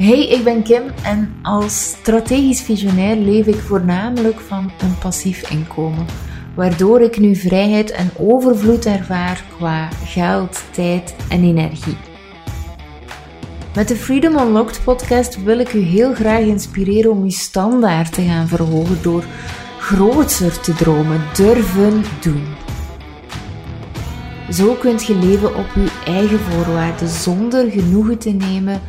Hey, ik ben Kim en als strategisch visionair leef ik voornamelijk van een passief inkomen, waardoor ik nu vrijheid en overvloed ervaar qua geld, tijd en energie. Met de Freedom Unlocked podcast wil ik u heel graag inspireren om uw standaard te gaan verhogen door groter te dromen, durven doen. Zo kunt je leven op uw eigen voorwaarden zonder genoegen te nemen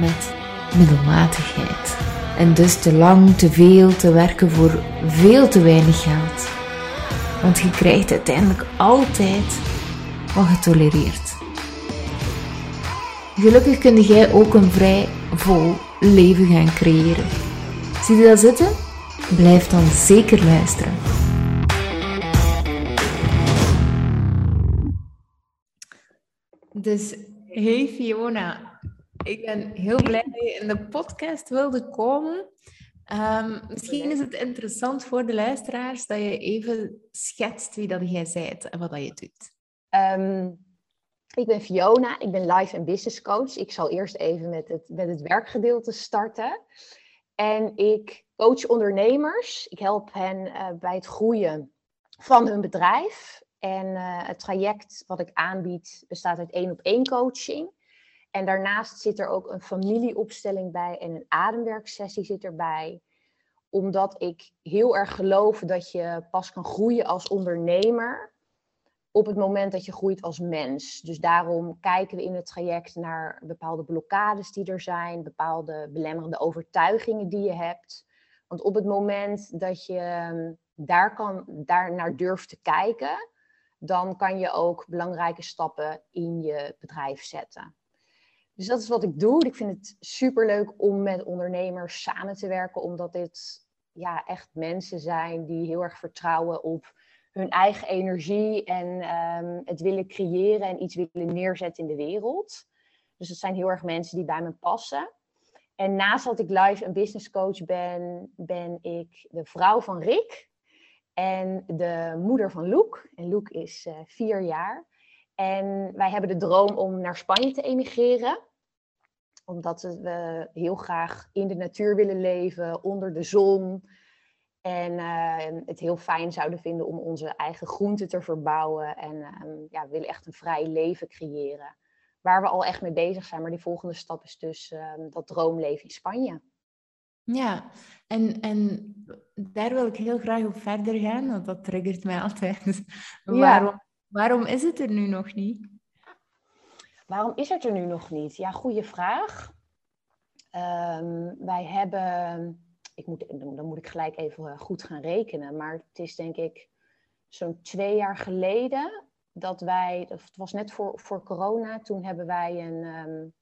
met middelmatigheid. En dus te lang, te veel te werken voor veel te weinig geld. Want je krijgt uiteindelijk altijd wat je tolereert. Gelukkig kun jij ook een vrij vol leven gaan creëren. Zie je dat zitten? Blijf dan zeker luisteren. Dus, hey Fiona, ik ben heel blij dat je in de podcast wilde komen. Um, misschien is het interessant voor de luisteraars dat je even schetst wie dat jij bent en wat dat je doet. Um, ik ben Fiona, ik ben life en business coach. Ik zal eerst even met het, met het werkgedeelte starten. En ik coach ondernemers. Ik help hen uh, bij het groeien van hun bedrijf. En uh, het traject wat ik aanbied bestaat uit één op één coaching. En daarnaast zit er ook een familieopstelling bij en een ademwerksessie zit erbij. Omdat ik heel erg geloof dat je pas kan groeien als ondernemer op het moment dat je groeit als mens. Dus daarom kijken we in het traject naar bepaalde blokkades die er zijn, bepaalde belemmerende overtuigingen die je hebt. Want op het moment dat je ehm, daar, kan, daar naar durft te kijken, dan kan je ook belangrijke stappen in je bedrijf zetten. Dus dat is wat ik doe. Ik vind het superleuk om met ondernemers samen te werken, omdat dit ja, echt mensen zijn die heel erg vertrouwen op hun eigen energie en ehm, het willen creëren en iets willen neerzetten in de wereld. Dus het zijn heel erg mensen die bij me passen. En naast dat ik live en business coach ben, ben ik de vrouw van Rick en de moeder van Loek. En Loek is uh, vier jaar. En wij hebben de droom om naar Spanje te emigreren omdat we heel graag in de natuur willen leven, onder de zon. En uh, het heel fijn zouden vinden om onze eigen groenten te verbouwen. En uh, ja, we willen echt een vrij leven creëren. Waar we al echt mee bezig zijn. Maar die volgende stap is dus uh, dat droomleven in Spanje. Ja, en, en daar wil ik heel graag op verder gaan. Want dat triggert mij altijd. Ja. waarom, waarom is het er nu nog niet? Waarom is het er nu nog niet? Ja, goede vraag. Um, wij hebben ik moet, dan moet ik gelijk even eh, goed gaan rekenen. Maar het is denk ik zo'n twee jaar geleden dat wij, het was net voor, voor corona, toen hebben wij een, um,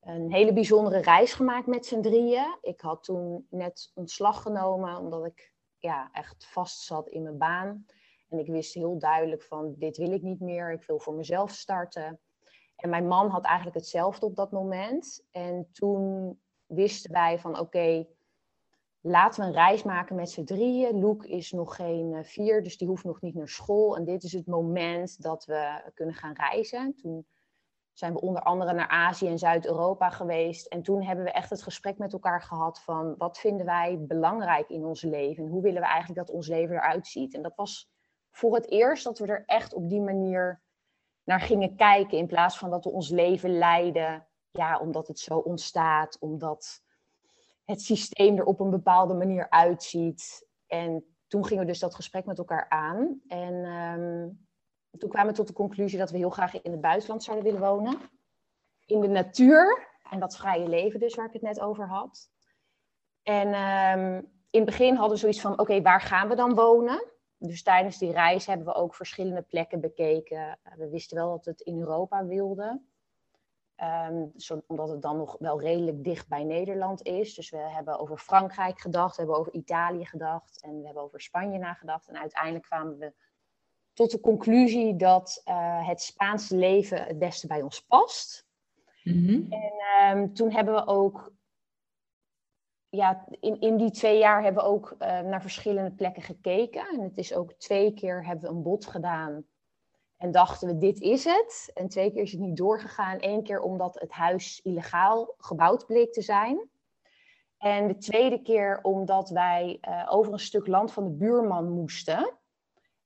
een hele bijzondere reis gemaakt met z'n drieën. Ik had toen net ontslag genomen omdat ik ja, echt vast zat in mijn baan. En ik wist heel duidelijk van dit wil ik niet meer, ik wil voor mezelf starten. En mijn man had eigenlijk hetzelfde op dat moment. En toen wisten wij van oké, laten we een reis maken met z'n drieën. Loek is nog geen uh, vier, dus die hoeft nog niet naar school. En dit is het moment dat we kunnen gaan reizen. Toen zijn we onder andere naar Azië en Zuid-Europa geweest. En toen hebben we echt het gesprek met elkaar gehad van wat vinden wij belangrijk in ons leven? En hoe willen we eigenlijk dat ons leven eruit ziet? En dat was voor het eerst dat we er echt op die manier naar gingen kijken. In plaats van dat we ons leven leiden, ja, omdat het zo ontstaat, omdat het systeem er op een bepaalde manier uitziet. En toen gingen we dus dat gesprek met elkaar aan. En um, toen kwamen we tot de conclusie dat we heel graag in het buitenland zouden willen wonen. In de natuur en dat vrije leven dus, waar ik het net over had. En um, in het begin hadden we zoiets van, oké, waar gaan we dan wonen? Dus tijdens die reis hebben we ook verschillende plekken bekeken. We wisten wel dat we het in Europa wilden. Um, omdat het dan nog wel redelijk dicht bij Nederland is. Dus we hebben over Frankrijk gedacht, we hebben over Italië gedacht en we hebben over Spanje nagedacht. En uiteindelijk kwamen we tot de conclusie dat uh, het Spaanse leven het beste bij ons past. Mm -hmm. En um, toen hebben we ook, ja, in, in die twee jaar hebben we ook uh, naar verschillende plekken gekeken. En het is ook twee keer hebben we een bod gedaan En dachten we, dit is het. En twee keer is het niet doorgegaan. Eén keer omdat het huis illegaal gebouwd bleek te zijn. En de tweede keer omdat wij uh, over een stuk land van de buurman moesten.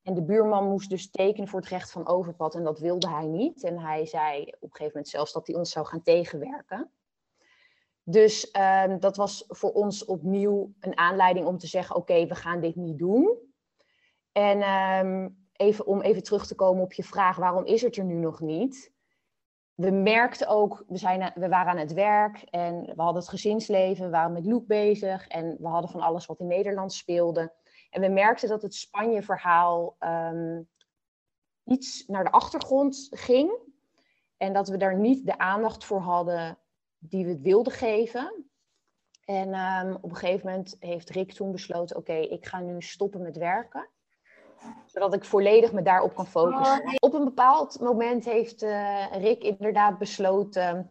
En de buurman moest dus tekenen voor het recht van overpad. En dat wilde hij niet. En hij zei op een gegeven moment zelfs dat hij ons zou gaan tegenwerken. Dus uh, dat was voor ons opnieuw een aanleiding om te zeggen: oké, we gaan dit niet doen. En um, even, om even terug te komen op je vraag: waarom is het er nu nog niet? we merkten ook, we, zijn, we waren aan het werk en we hadden het gezinsleven, we waren met Loek bezig en we hadden van alles wat in Nederland speelde. En we merkten dat het Spanje-verhaal um, iets naar de achtergrond ging en dat we daar niet de aandacht voor hadden die we het wilden geven. En um, op een gegeven moment heeft Rick toen besloten: oké, ik ga nu stoppen met werken zodat ik volledig me daarop kan focussen. Op een bepaald moment heeft uh, Rick inderdaad besloten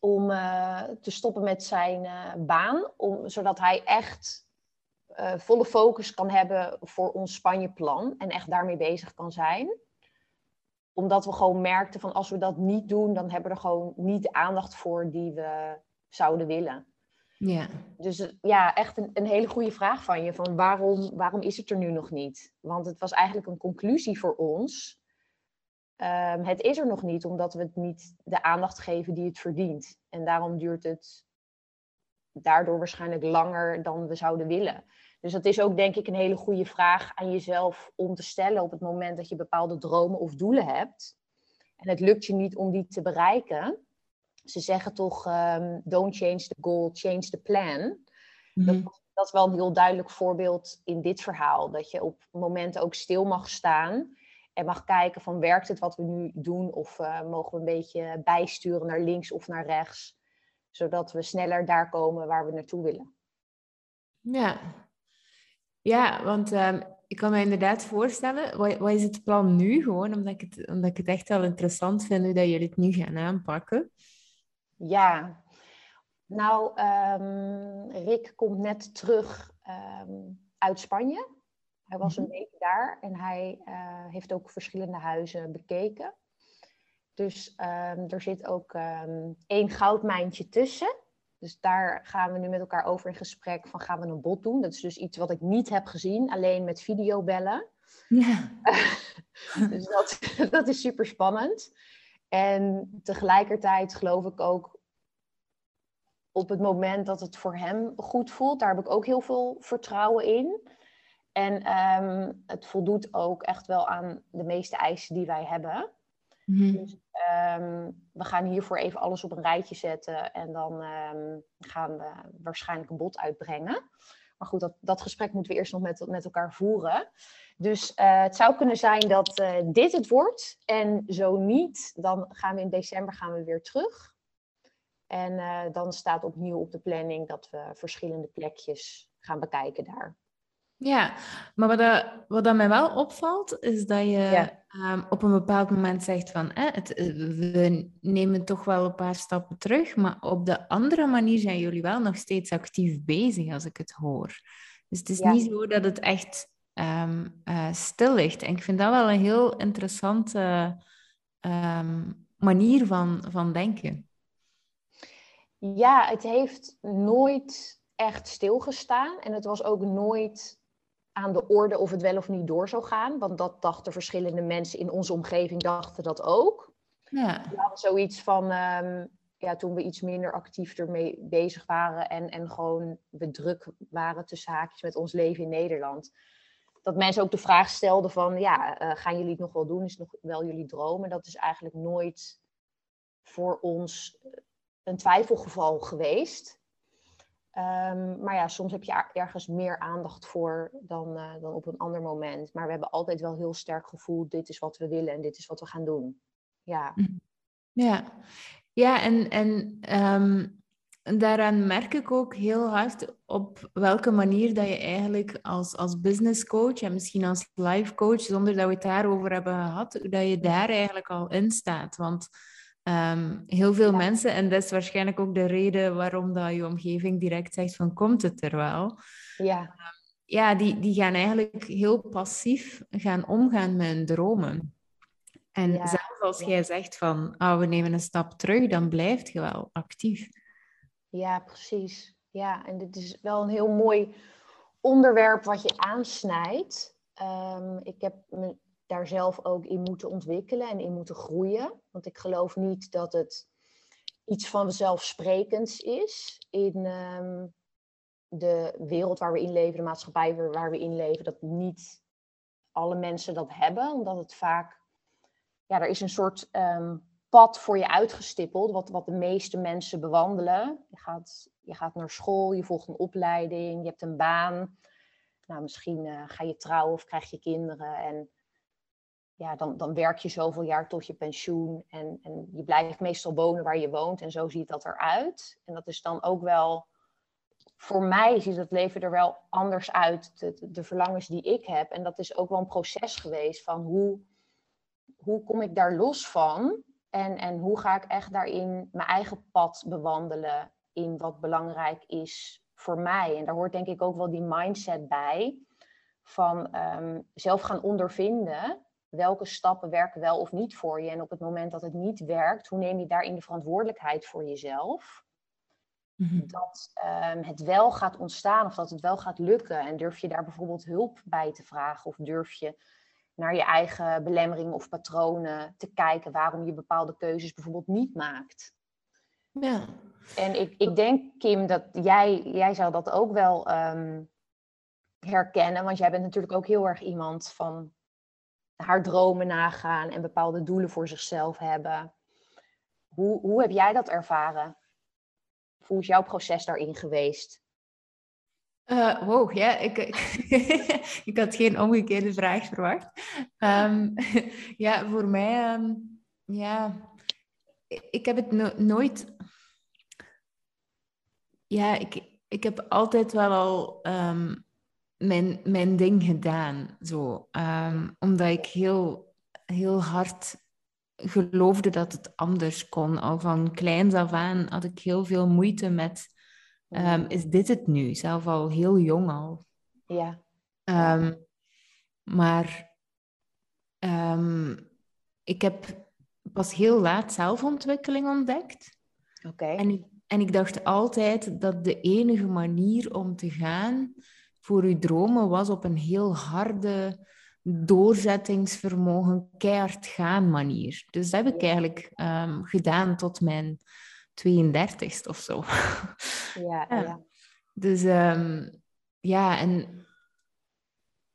om uh, te stoppen met zijn uh, baan, om, zodat hij echt volle focus kan hebben voor ons Spanje-plan en echt daarmee bezig kan zijn. Omdat we gewoon merkten van als we dat niet doen, dan hebben we er gewoon niet de aandacht voor die we zouden willen. Ja. Dus eh, ja, echt een, een, hele goede vraag van je. Van waarom, waarom is het er nu nog niet? Want het was eigenlijk een conclusie voor ons. Um, het is er nog niet, omdat we het niet de aandacht geven die het verdient. En daarom duurt het daardoor waarschijnlijk langer dan we zouden willen. Dus dat is ook denk ik een hele goede vraag aan jezelf om te stellen op het moment dat je bepaalde dromen of doelen hebt. En het lukt je niet om die te bereiken ze zeggen toch, um, don't change the goal, change the plan. dat, mhm. dat, is wel een heel duidelijk voorbeeld in dit verhaal. Dat je op momenten ook stil mag staan en mag kijken van werkt het wat we nu doen of uh, mogen we een beetje bijsturen naar links of naar rechts. Zodat we sneller daar komen waar we naartoe willen. Ja, ja want um, ik kan me inderdaad voorstellen, wat, wat, is het plan nu gewoon? Omdat ik, het, omdat ik het echt wel interessant vind hoe dat jullie het nu gaan aanpakken. Ja, nou, um, Rick komt net terug um, uit Spanje. Hij was een mhm. week daar en hij uh, heeft ook verschillende huizen bekeken. Dus er zit ook één goudmijntje tussen. Dus daar gaan we nu met elkaar over in gesprek van gaan we een bod doen. Dat is dus iets wat ik niet heb gezien, alleen met videobellen. Ja. dus dat, dat is super spannend. En tegelijkertijd geloof ik ook op het moment dat het voor hem goed voelt, daar heb ik ook heel veel vertrouwen in. En ehm, het voldoet ook echt wel aan de meeste eisen die wij hebben. Mhm. Dus ehm, we gaan hiervoor even alles op een rijtje zetten en dan ehm, gaan we waarschijnlijk een bod uitbrengen. Maar goed, dat, dat gesprek moeten we eerst nog met, met elkaar voeren. Dus uh, het zou kunnen zijn dat uh, dit het wordt. En zo niet, dan gaan we in december gaan we weer terug. En uh, dan staat opnieuw op de planning dat we verschillende plekjes gaan bekijken daar. Ja, maar wat, dat, wat dat mij wel opvalt, is dat je um, op een bepaald moment zegt van eh, het, we nemen toch wel een paar stappen terug, maar op de andere manier zijn jullie wel nog steeds actief bezig, als ik het hoor. Dus het is niet zo dat het echt um, uh, stil ligt. En ik vind dat wel een heel interessante um, manier van, van denken. Ja, het heeft nooit echt stilgestaan. En het was ook nooit aan de orde of het wel of niet door zou gaan. Want dat dachten verschillende mensen in onze omgeving dachten dat ook. Ja. We hadden zoiets van, um, ja, toen we iets minder actief ermee bezig waren en, en gewoon we druk waren tussen haakjes met ons leven in Nederland. Dat mensen ook de vraag stelden van, ja, uh, gaan jullie het nog wel doen? Is het nog wel jullie dromen? Dat is eigenlijk nooit voor ons een twijfelgeval geweest. Um, maar ja, soms heb je ergens meer aandacht voor dan, uh, dan op een ander moment. Maar we hebben altijd wel heel sterk gevoeld, dit is wat we willen en dit is wat we gaan doen. Ja, mm. ja. ja en, en um, daaraan merk ik ook heel hard op welke manier dat je eigenlijk als, als business coach en misschien als life coach, zonder dat we het daarover hebben gehad, dat je daar eigenlijk al in staat. Want Um, heel veel mensen, en dat is waarschijnlijk ook de reden waarom dat je omgeving direct zegt van komt het er wel. Ja, um, ja die, die gaan eigenlijk heel passief gaan omgaan met hun dromen. En zelfs als jij zegt van, oh, we nemen een stap terug, dan blijft je wel actief. Ja, precies. Ja, en dit is wel een heel mooi onderwerp wat je aansnijdt. Ehm, ik heb me daar zelf ook in moeten ontwikkelen en in moeten groeien. Want ik geloof niet dat het iets vanzelfsprekends is in ehm, de wereld waar we in leven, de maatschappij waar we in leven, dat niet alle mensen dat hebben, omdat het vaak, ja, er is een soort um, pad voor je uitgestippeld, wat, wat de meeste mensen bewandelen. Je gaat, je gaat naar school, je volgt een opleiding, je hebt een baan. Nou, misschien uh, ga je trouwen of krijg je kinderen en ja, dan, dan werk je zoveel jaar tot je pensioen en, en je blijft meestal wonen waar je woont en zo ziet dat eruit. En dat is dan ook wel, voor mij ziet het leven er wel anders uit, de, de, de verlangens die ik heb. En dat is ook wel een proces geweest van hoe, hoe kom ik daar los van en, en hoe ga ik echt daarin mijn eigen pad bewandelen in wat belangrijk is voor mij. En daar hoort denk ik ook wel die mindset bij van ehm, zelf gaan ondervinden welke stappen werken wel of niet voor je. En op het moment dat het niet werkt, hoe neem je daarin de verantwoordelijkheid voor jezelf? Mhm. Dat ehm, het wel gaat ontstaan of dat het wel gaat lukken. En durf je daar bijvoorbeeld hulp bij te vragen? Of durf je naar je eigen belemmeringen of patronen te kijken waarom je bepaalde keuzes bijvoorbeeld niet maakt? Ja. En ik, ik denk, Kim, dat jij, jij zou dat ook wel um, herkennen. Want jij bent natuurlijk ook heel erg iemand van haar dromen nagaan en bepaalde doelen voor zichzelf hebben. Hoe, hoe heb jij dat ervaren? Hoe is jouw proces daarin geweest? Uh, wow, ja, ik, ik had geen omgekeerde vraag verwacht. Um, ja, voor mij, um, ja, ik heb het nooit. Ja, ik, ik heb altijd wel al um, mijn, mijn ding gedaan. Zo. Ehm, omdat ik heel, heel hard geloofde dat het anders kon. Al van kleins af aan had ik heel veel moeite met... Um, is dit het nu? Zelf al heel jong al. Ja. Um, maar ik heb pas heel laat zelfontwikkeling ontdekt. Oké. En, en ik dacht altijd dat de enige manier om te gaan voor uw dromen was op een heel harde doorzettingsvermogen, keihard gaan manier. Dus dat heb ik eigenlijk um, gedaan tot mijn 32ste of zo. Ja, ja. Dus um, ja, en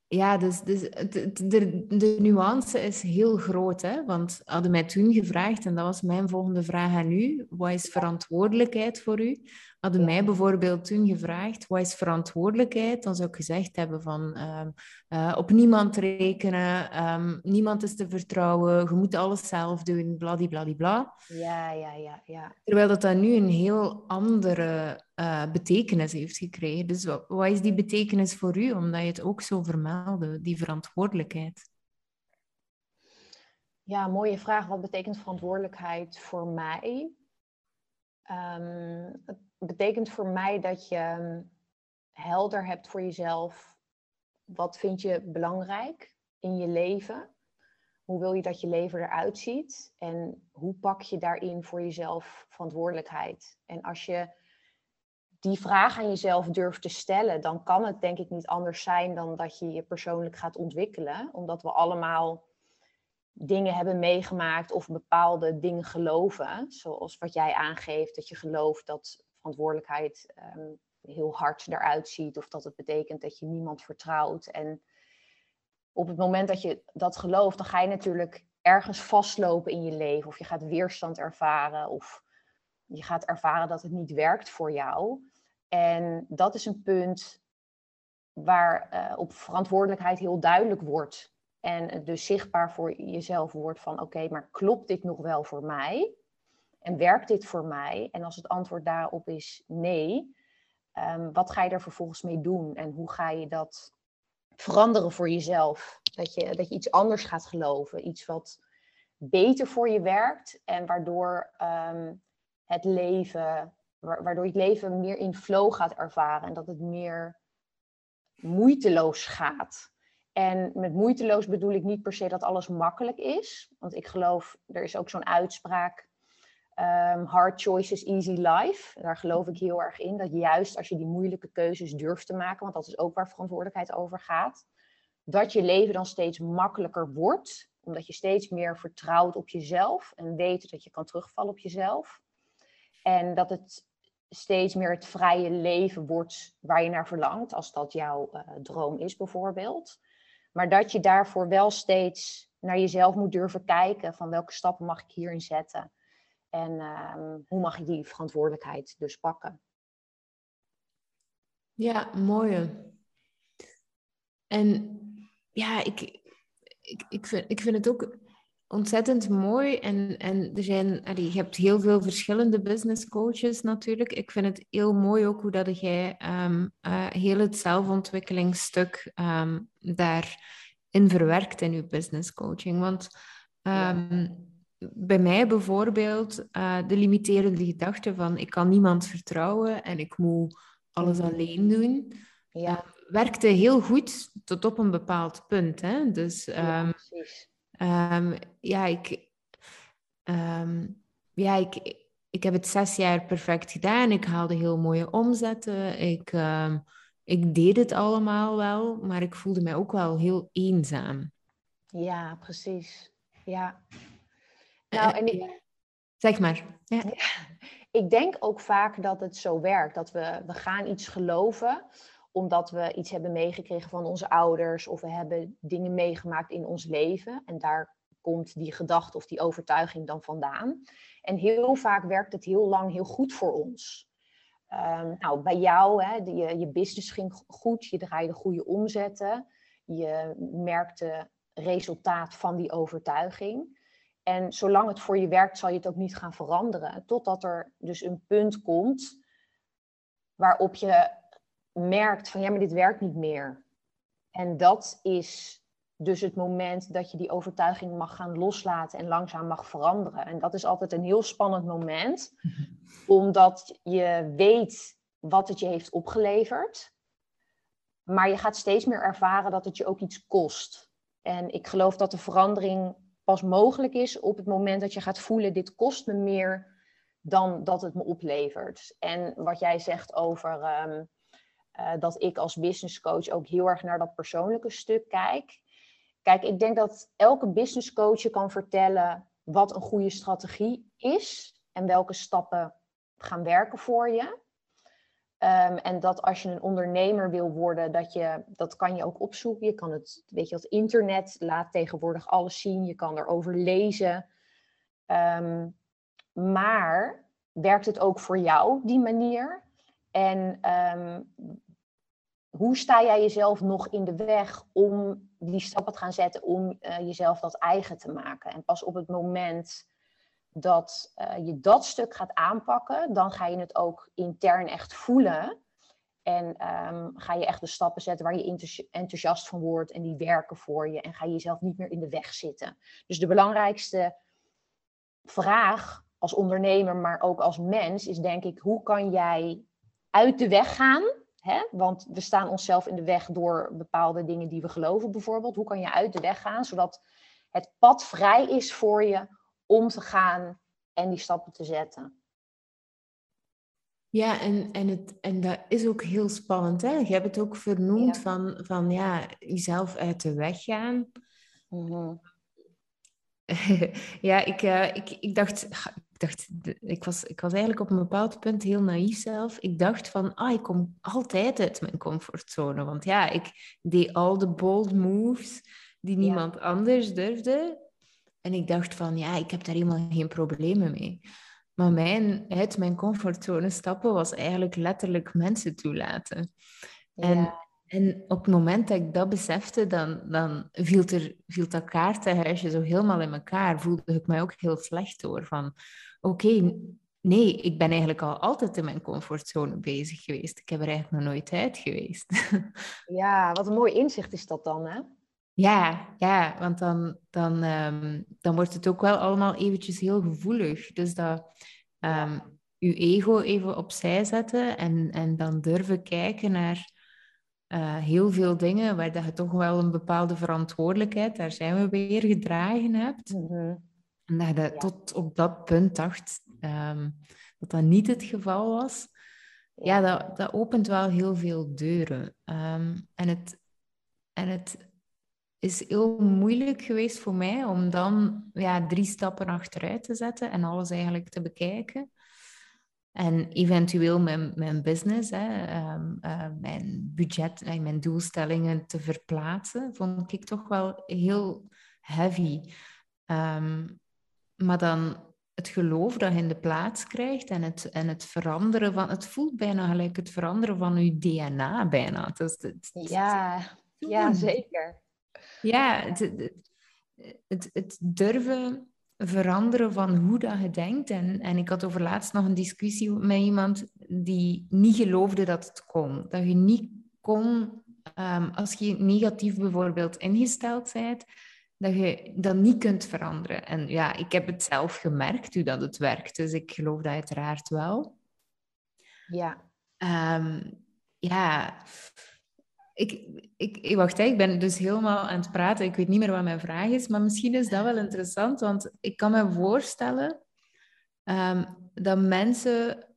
ja, dus, dus de, de, de, nuance is heel groot. Hè? Want hadden mij toen gevraagd, en dat was mijn volgende vraag aan u, wat is verantwoordelijkheid voor u? Hadden mij bijvoorbeeld toen gevraagd, wat is verantwoordelijkheid? Dan zou ik gezegd hebben van ehm, eh, op niemand rekenen, um, niemand is te vertrouwen, je moet alles zelf doen, bladibladibla. Ja, ja, ja, ja. Terwijl dat dan nu een heel andere uh, betekenis heeft gekregen. Dus wat, wat, is die betekenis voor u, omdat je het ook zo vermeldde, die verantwoordelijkheid? Ja, mooie vraag. Wat betekent verantwoordelijkheid voor mij? Um, het betekent voor mij dat je ehm, helder hebt voor jezelf. Wat vind je belangrijk in je leven? Hoe wil je dat je leven eruit ziet? En hoe pak je daarin voor jezelf verantwoordelijkheid? En als je die vraag aan jezelf durft te stellen, dan kan het denk ik niet anders zijn dan dat je je persoonlijk gaat ontwikkelen. Omdat we allemaal dingen hebben meegemaakt of bepaalde dingen geloven. Zoals wat jij aangeeft, dat je gelooft dat verantwoordelijkheid ehm, heel hard eruit ziet. Of dat het betekent dat je niemand vertrouwt. En op het moment dat je dat gelooft, dan ga je natuurlijk ergens vastlopen in je leven. Of je gaat weerstand ervaren. Of je gaat ervaren dat het niet werkt voor jou. En dat is een punt waar uh, op verantwoordelijkheid heel duidelijk wordt. En dus zichtbaar voor jezelf wordt van oké, maar klopt dit nog wel voor mij? En werkt dit voor mij? En als het antwoord daarop is nee, um, wat ga je er vervolgens mee doen? En hoe ga je dat veranderen voor jezelf? Dat je, dat je iets anders gaat geloven, iets wat beter voor je werkt en waardoor um, het leven, waardoor je het leven meer in flow gaat ervaren en dat het meer moeiteloos gaat. En met moeiteloos bedoel ik niet per se dat alles makkelijk is. Want ik geloof, er is ook zo'n uitspraak. Um, hard choices, easy life. Daar geloof ik heel erg in. Dat juist als je die moeilijke keuzes durft te maken, want dat is ook waar verantwoordelijkheid over gaat, dat je leven dan steeds makkelijker wordt, omdat je steeds meer vertrouwt op jezelf en weet dat je kan terugvallen op jezelf. En dat het steeds meer het vrije leven wordt waar je naar verlangt, als dat jouw uh, droom is bijvoorbeeld. Maar dat je daarvoor wel steeds naar jezelf moet durven kijken van welke stappen mag ik hierin zetten. En uh, hoe mag ik die verantwoordelijkheid dus pakken? Ja, mooi. En ja, ik, ik, ik, vind, ik vind het ook ontzettend mooi. En, en er zijn, allee, je hebt heel veel verschillende business coaches natuurlijk. Ik vind het heel mooi ook hoe dat jij um, uh, heel het zelfontwikkelingsstuk um, daarin verwerkt in je business coaching. Want um, bij mij bijvoorbeeld uh, de limiterende gedachte van ik kan niemand vertrouwen en ik moet alles mm. alleen doen. Ja. Uh, werkte heel goed tot op een bepaald punt. Hè? Dus ja, um, um, ja, ik, um, ja ik, ik heb het zes jaar perfect gedaan. Ik haalde heel mooie omzetten. Ik, ik deed het allemaal wel, maar ik voelde mij ook wel heel eenzaam. Ja, precies. Ja. Nou, en ik... Zeg maar. Ja. Ik denk ook vaak dat het zo werkt. Dat we, we gaan iets geloven omdat we iets hebben meegekregen van onze ouders. Of we hebben dingen meegemaakt in ons leven. En daar komt die gedachte of die overtuiging dan vandaan. En heel vaak werkt het heel lang heel goed voor ons. Um, nou, bij jou, hè, je, je business ging goed, je draaide goede omzetten. Je merkte resultaat van die overtuiging. En zolang het voor je werkt, zal je het ook niet gaan veranderen. Totdat er dus een punt komt waarop je merkt van ja, maar dit werkt niet meer. En dat is dus het moment dat je die overtuiging mag gaan loslaten en langzaam mag veranderen. En dat is altijd een heel spannend moment, omdat je weet wat het je heeft opgeleverd. Maar je gaat steeds meer ervaren dat het je ook iets kost. En ik geloof dat de verandering pas mogelijk is op het moment dat je gaat voelen, dit kost me meer dan dat het me oplevert. En wat jij zegt over ehm, eh, dat ik als business coach ook heel erg naar dat persoonlijke stuk kijk. Kijk, ik denk dat elke business coach je kan vertellen wat een goede strategie is en welke stappen gaan werken voor je. Um, en dat als je een ondernemer wil worden, dat, je, dat kan je ook opzoeken. Je kan het, weet je, het internet laat tegenwoordig alles zien. Je kan erover lezen. Um, maar werkt het ook voor jou, die manier? En um, hoe sta jij jezelf nog in de weg om die stappen te gaan zetten om uh, jezelf dat eigen te maken? En pas op het moment dat uh, je dat stuk gaat aanpakken, dan ga je het ook intern echt voelen. En um, ga je echt de stappen zetten waar je enthousiast van wordt en die werken voor je. En ga je jezelf niet meer in de weg zitten. Dus de belangrijkste vraag als ondernemer, maar ook als mens, is denk ik: hoe kan jij uit de weg gaan Hè? Want we staan onszelf in de weg door bepaalde dingen die we geloven, bijvoorbeeld. Hoe kan je uit de weg gaan zodat het pad vrij is voor je om te gaan en die stappen te zetten? Ja, en, en, het, en dat is ook heel spannend. Hè? Je hebt het ook vernoemd van, van ja, jezelf uit de weg gaan. Mm ja, ik, uh, ik, ik dacht, ik, dacht ik, was, ik was eigenlijk op een bepaald punt heel naïef zelf. Ik dacht van, ah, ik kom altijd uit mijn comfortzone. Want ja, ik deed al de bold moves die niemand anders durfde. En ik dacht van, ja, ik heb daar helemaal geen problemen mee. Maar mijn, uit mijn comfortzone stappen was eigenlijk letterlijk mensen toelaten. En en op het moment dat ik dat besefte, dan, dan viel, er, viel dat kaartenhuisje zo helemaal in elkaar. Voelde ik mij ook heel slecht door. Van oké, nee, ik ben eigenlijk al altijd in mijn comfortzone bezig geweest. Ik heb er eigenlijk nog nooit uit geweest. Ja, wat een mooi inzicht is dat dan, hè? Ja, ja want dan, dan, um, dan wordt het ook wel allemaal eventjes heel gevoelig. Dus dat um, je ego even opzij zetten en, en dan durven kijken naar eh, heel veel dingen waar dat je toch wel een bepaalde verantwoordelijkheid, daar zijn we weer, gedragen hebt. Mhm. En dat je tot op dat punt dacht um, dat dat niet het geval was. Ja, dat, dat opent wel heel veel deuren. Ehm, en, het, en het is heel moeilijk geweest voor mij om dan ja, drie stappen achteruit te zetten en alles eigenlijk te bekijken. En eventueel mijn, mijn business, hè, ehm, eh, mijn budget en mijn doelstellingen te verplaatsen, vond ik toch wel heel heavy. Ehm, maar dan het geloof dat je in de plaats krijgt en het, en het veranderen van... Het voelt bijna gelijk het veranderen van je DNA bijna. het, ja, ja, zeker. Ja, het, het, het durven veranderen van hoe dat je denkt. En, en ik had over laatst nog een discussie met iemand die niet geloofde dat het kon. Dat je niet kon, um, als je negatief bijvoorbeeld ingesteld bent, dat je dat niet kunt veranderen. En ja, ik heb het zelf gemerkt hoe dat het werkt, dus ik geloof dat uiteraard wel. Ja. Um, ja, ik, ik, wacht, ik ben dus helemaal aan het praten. Ik weet niet meer wat mijn vraag is, maar misschien is dat wel interessant, want ik kan me voorstellen um, dat mensen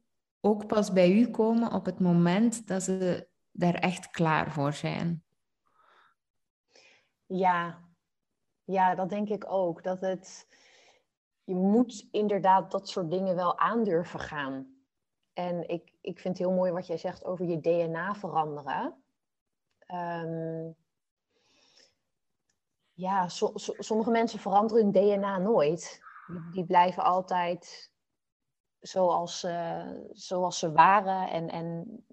ook pas bij u komen op het moment dat ze daar echt klaar voor zijn. Ja, ja dat denk ik ook. Dat het, je moet inderdaad dat soort dingen wel aandurven gaan. En ik, ik vind het heel mooi wat jij zegt over je DNA veranderen. Um, ja, sommige mensen veranderen hun DNA nooit. Die, blijven altijd zoals, uh, zoals ze waren en, en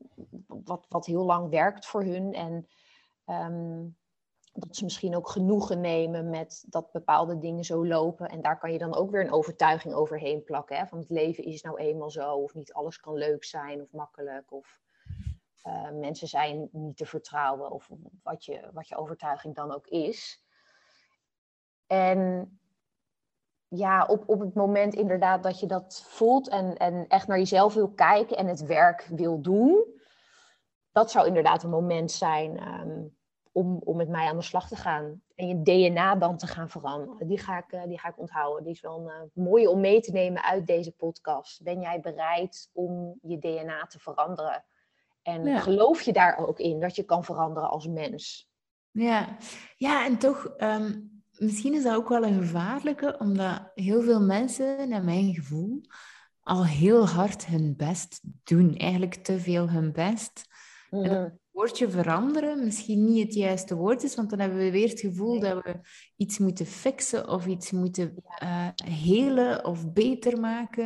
wat, wat heel lang werkt voor hun. En um, dat ze misschien ook genoegen nemen met dat bepaalde dingen zo lopen. En daar kan je dan ook weer een overtuiging overheen plakken. Hè? Van het leven is nou eenmaal zo, of niet alles kan leuk zijn of makkelijk. Of uh, mensen zijn niet te vertrouwen of wat je, wat je overtuiging dan ook is. En ja, op, op het moment inderdaad dat je dat voelt en, en echt naar jezelf wil kijken en het werk wil doen, dat zou inderdaad een moment zijn um, om, om met mij aan de slag te gaan. En je DNA dan te gaan veranderen. Die ga ik, uh, die ga ik onthouden. Die is wel een uh, mooie om mee te nemen uit deze podcast. Ben jij bereid om je DNA te veranderen? En geloof je daar ook in dat je kan veranderen als mens? Ja, ja en toch, ehm, misschien is dat ook wel een gevaarlijke, omdat heel veel mensen, naar mijn gevoel, al heel hard hun best doen. Eigenlijk te veel hun best. En mhm. het woordje veranderen misschien niet het juiste woord is, want dan hebben we weer het gevoel dat we iets moeten fixen of iets moeten uh, helen of beter maken.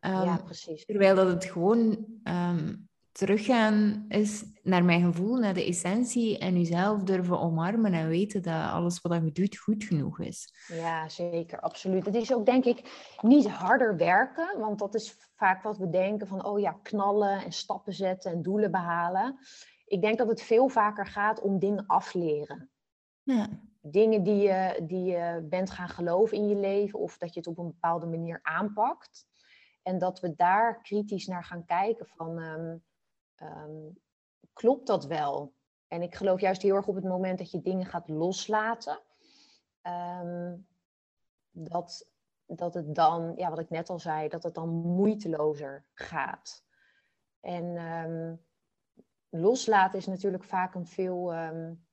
Um, ja, precies. Terwijl dat het gewoon ehm, teruggaan is naar mijn gevoel, naar de essentie en jezelf durven omarmen en weten dat alles wat je doet goed genoeg is. Ja, zeker, absoluut. Het is ook denk ik niet harder werken, want dat is vaak wat we denken van, oh ja, knallen en stappen zetten en doelen behalen. Ik denk dat het veel vaker gaat om dingen afleren. Ja. Dingen die je, die je bent gaan geloven in je leven of dat je het op een bepaalde manier aanpakt. En dat we daar kritisch naar gaan kijken van... Ehm, um, klopt dat wel? En ik geloof juist heel erg op het moment dat je dingen gaat loslaten, ehm, dat, dat het dan, ja, wat ik net al zei, dat het dan moeitelozer gaat. En um, loslaten is natuurlijk vaak een veel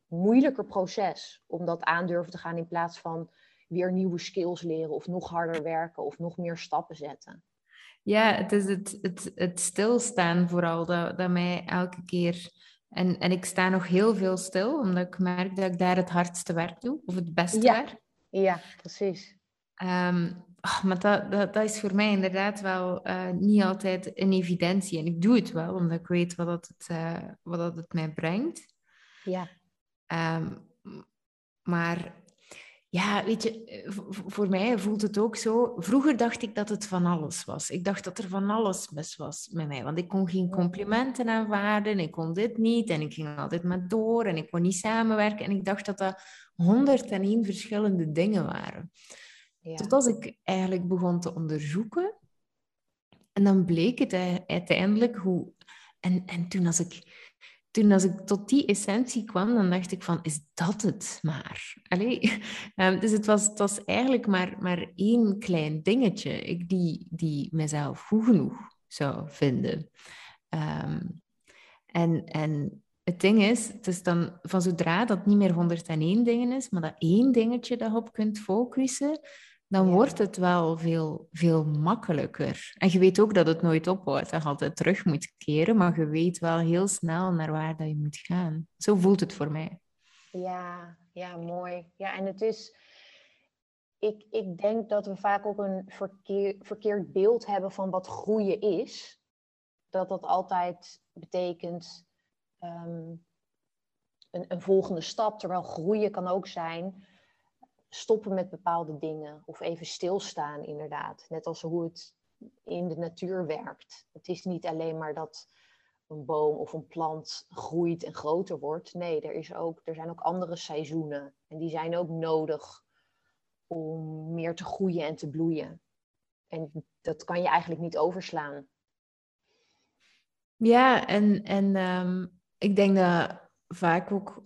moeilijker proces om dat aandurven te gaan in plaats van weer nieuwe skills leren of nog harder werken of nog meer stappen zetten. Ja, het is het, het, het stilstaan vooral dat, dat mij elke keer... En, en ik sta nog heel veel stil, omdat ik merk dat ik daar het hardste werk doe, of het beste ja. werk. Ja, precies. Um, maar dat, dat, dat, is voor mij inderdaad wel uh, niet altijd een evidentie. En ik doe het wel, omdat ik weet wat dat het, uh, wat dat het mij brengt. Ja. Um, maar ja, weet je, eh, voor mij voelt het ook zo. Vroeger dacht ik dat het van alles was. Ik dacht dat er van alles mis was met mij. Want ik kon geen complimenten aanvaarden, ik kon dit niet en ik ging altijd maar door en ik kon niet samenwerken. En ik dacht dat dat 101 verschillende dingen waren. Ja. Tot als ik eigenlijk begon te onderzoeken. En dan bleek het uiteindelijk hoe... En, en toen als ik toen als ik tot die essentie kwam, dan dacht ik van, is dat het maar? Allee. Um, dus het was, het was eigenlijk maar, maar één klein dingetje ik, die, die mezelf goed genoeg zou vinden. Um, en, en het ding is, het is dan van zodra dat niet meer 101 dingen is, maar dat één dingetje dat op kunt focussen, dan wordt het wel veel, veel makkelijker. En je weet ook dat het nooit ophoudt, dat je altijd terug moet keren, maar je weet wel heel snel naar waar dat je moet gaan. Zo voelt het voor mij. Ja, ja, mooi. Ja, en het is, ik, ik denk dat we vaak ook een verkeer, verkeerd beeld hebben van wat groeien is. Dat dat altijd betekent ehm, een, een volgende stap, terwijl groeien kan ook zijn stoppen met bepaalde dingen of even stilstaan, inderdaad. Net als hoe het in de natuur werkt. Het is niet alleen maar dat een boom of een plant groeit en groter wordt. Nee, er, is ook, er zijn ook andere seizoenen. En die zijn ook nodig om meer te groeien en te bloeien. En dat kan je eigenlijk niet overslaan. Ja, en, en ehm, ik denk dat vaak ook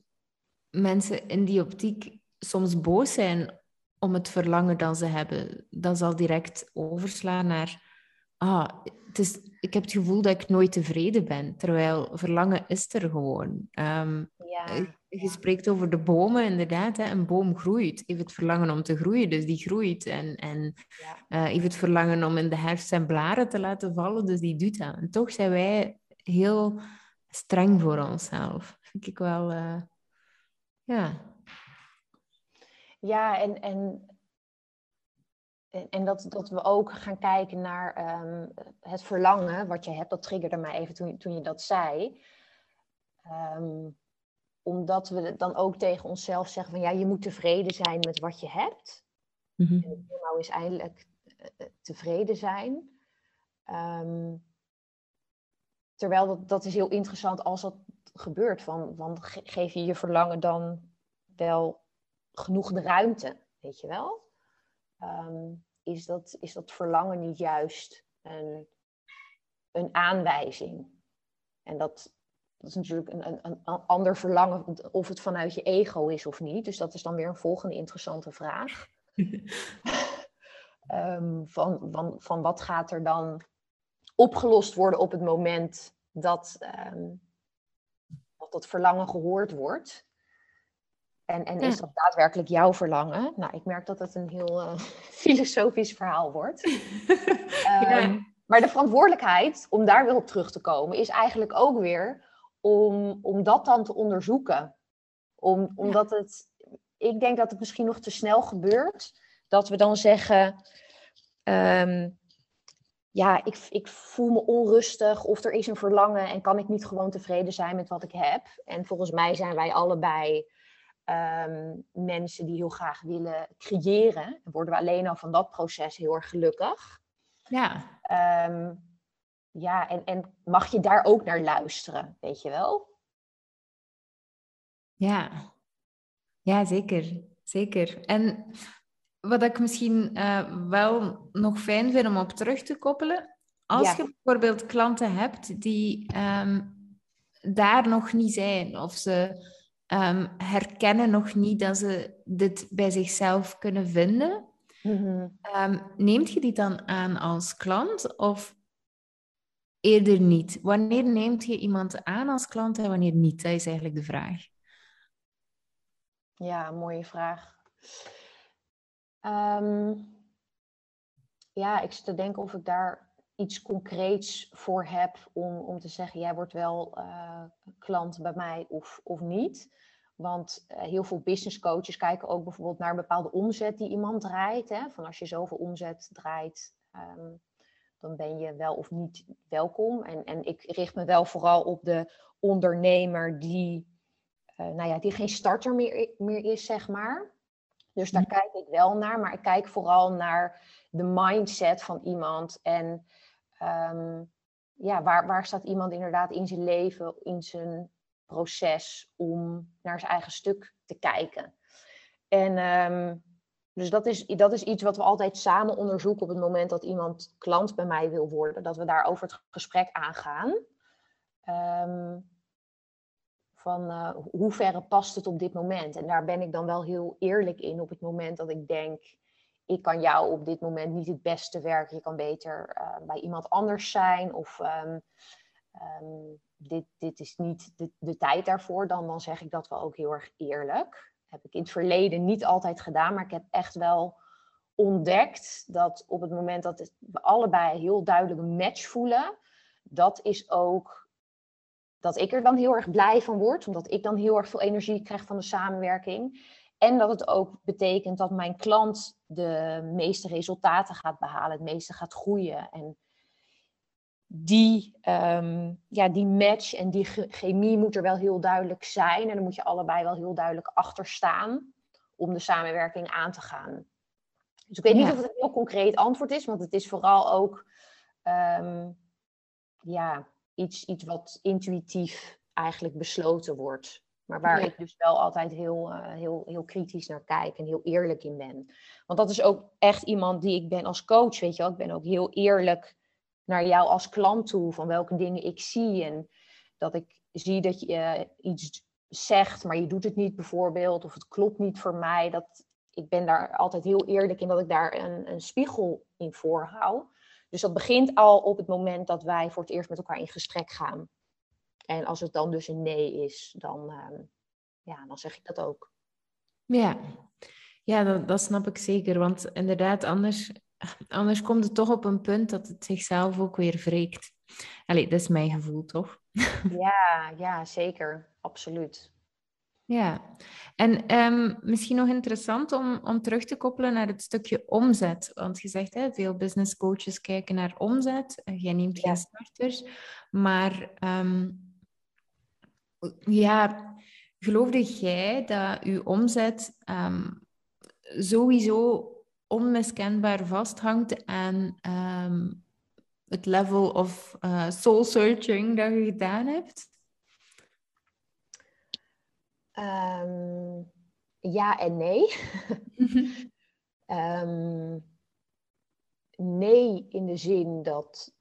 mensen in die optiek soms boos zijn om het verlangen dat ze hebben. Dat zal direct overslaan naar, ah, het is, ik heb het gevoel dat ik nooit tevreden ben. Terwijl verlangen is er gewoon. Um, ja, je spreekt over de bomen, inderdaad. Hè. Een boom groeit. Heeft het verlangen om te groeien, dus die groeit. En, en ja. uh, heeft het verlangen om in de herfst zijn blaren te laten vallen, dus die doet dat. En toch zijn wij heel streng voor onszelf. Vind ik wel, uh, ja, ja, en, en, en dat, dat we ook gaan kijken naar ehm, het verlangen wat je hebt. Dat triggerde mij even toen, toen je dat zei. Ehm, omdat we dan ook tegen onszelf zeggen van ja, je moet tevreden zijn met wat je hebt. Mm -hmm. En nou is eindelijk eh, eh, tevreden zijn. Ehm, terwijl dat, dat is heel interessant als dat gebeurt. Van, van geef je je verlangen dan wel genoeg de ruimte, weet je wel? Ehm, is, dat, is dat verlangen niet juist een, een aanwijzing? En dat, dat is natuurlijk een, een, een, ander verlangen, of het vanuit je ego is of niet. Dus dat is dan weer een volgende interessante vraag. um, van, van, van wat gaat er dan opgelost worden op het moment dat, um, dat dat verlangen gehoord wordt? En, en is dat daadwerkelijk jouw verlangen? Nou, ik merk dat het een heel uh, filosofisch verhaal wordt. Ehm, maar de verantwoordelijkheid, om daar weer op terug te komen, is eigenlijk ook weer om, om dat dan te onderzoeken. Om, omdat het, ik denk dat het misschien nog te snel gebeurt, dat we dan zeggen, ehm, ja, ik, ik voel me onrustig of er is een verlangen en kan ik niet gewoon tevreden zijn met wat ik heb. En volgens mij zijn wij allebei Ehm, mensen die heel graag willen creëren. Dan worden we alleen al van dat proces heel erg gelukkig. Ja. Ehm, ja, en, en mag je daar ook naar luisteren, weet je wel? Ja, ja zeker. Zeker. En wat ik misschien uh, wel nog fijn vind om op terug te koppelen. Als je bijvoorbeeld klanten hebt die um, daar nog niet zijn, of ze um, herkennen nog niet dat ze dit bij zichzelf kunnen vinden. Mm neemt je die dan aan als klant of eerder niet? Wanneer neemt je iemand aan als klant en wanneer niet? Dat is eigenlijk de vraag. Ja, mooie vraag. Ehm, ja, ik zit te denken of ik daar iets concreets voor heb om, om te zeggen, jij wordt wel uh, klant bij mij of, of niet. Want uh, heel veel business coaches kijken ook bijvoorbeeld naar een bepaalde omzet die iemand draait. Hè? Van als je zoveel omzet draait, um, dan ben je wel of niet welkom. En, en ik richt me wel vooral op de ondernemer die, uh, nou ja, die geen starter meer, meer is, zeg maar. Dus daar mhm. kijk ik wel naar, maar ik kijk vooral naar de mindset van iemand. En um, ja, waar, waar staat iemand inderdaad in zijn leven, in zijn proces om naar zijn eigen stuk te kijken. En ehm, dus dat is, dat is iets wat we altijd samen onderzoeken op het moment dat iemand klant bij mij wil worden. Dat we daar over het gesprek aangaan. Um, van uh, hoe verre past het op dit moment? En daar ben ik dan wel heel eerlijk in op het moment dat ik denk, ik kan jou op dit moment niet het beste werken. Je kan beter uh, bij iemand anders zijn of um, um, dit, dit is niet de, de tijd daarvoor. Dan, dan zeg ik dat wel ook heel erg eerlijk. heb ik in het verleden niet altijd gedaan, maar ik heb echt wel ontdekt dat op het moment dat we allebei heel duidelijk een match voelen, dat is ook dat ik er dan heel erg blij van word, omdat ik dan heel erg veel energie krijg van de samenwerking. En dat het ook betekent dat mijn klant de meeste resultaten gaat behalen, het meeste gaat groeien. En die, um, ja, die match en die chemie moet er wel heel duidelijk zijn. En dan moet je allebei wel heel duidelijk achter staan om de samenwerking aan te gaan. Dus ik weet niet of het een heel concreet antwoord is, want het is vooral ook um, ja, iets, iets wat intuïtief eigenlijk besloten wordt. Maar waar ik dus wel altijd heel, uh, heel, heel kritisch naar kijk en heel eerlijk in ben. Want dat is ook echt iemand die ik ben als coach, weet je wel. Ik ben ook heel eerlijk naar jou als klant toe, van welke dingen ik zie. En dat ik zie dat je uh, iets zegt, maar je doet het niet bijvoorbeeld. Of het klopt niet voor mij. Dat, ik ben daar altijd heel eerlijk in dat ik daar een, een spiegel in voorhoud. Dus dat begint al op het moment dat wij voor het eerst met elkaar in gesprek gaan. En als het dan dus een nee is, dan, uh, ja, dan zeg ik dat ook. Ja, ja dat, dat snap ik zeker. Want inderdaad, anders, anders komt het toch op een punt dat het zichzelf ook weer wreekt. Allee, dat is mijn gevoel, toch? Ja, ja zeker. Absoluut. Ja, en um, misschien nog interessant om, om terug te koppelen naar het stukje omzet. Want je zegt, hè, veel business coaches kijken naar omzet. Jij neemt geen starters. Maar um, ja, geloofde jij dat je omzet um, sowieso onmiskenbaar vasthangt aan het level of uh, soul searching dat je gedaan hebt? Um, ja en nee. nee in de zin dat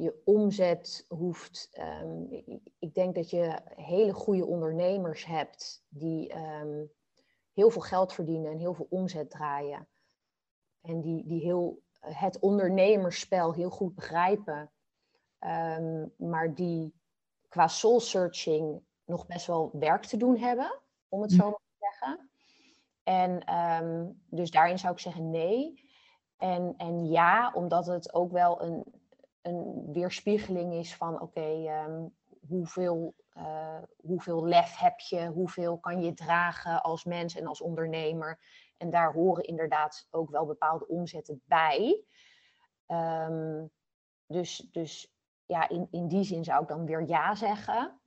je omzet hoeft. Um, ik denk dat je hele goede ondernemers hebt die heel veel geld verdienen en heel veel omzet draaien. En die, die heel het ondernemerspel heel goed begrijpen. maar die qua soul searching nog best wel werk te doen hebben, om het zo maar te zeggen. En dus daarin zou ik zeggen nee. En, en ja, omdat het ook wel een, een weerspiegeling is van oké, ehm, hoeveel, uh, hoeveel lef heb je, hoeveel kan je dragen als mens en als ondernemer. En daar horen inderdaad ook wel bepaalde omzetten bij. Um, dus, dus ja, in, in die zin zou ik dan weer ja zeggen.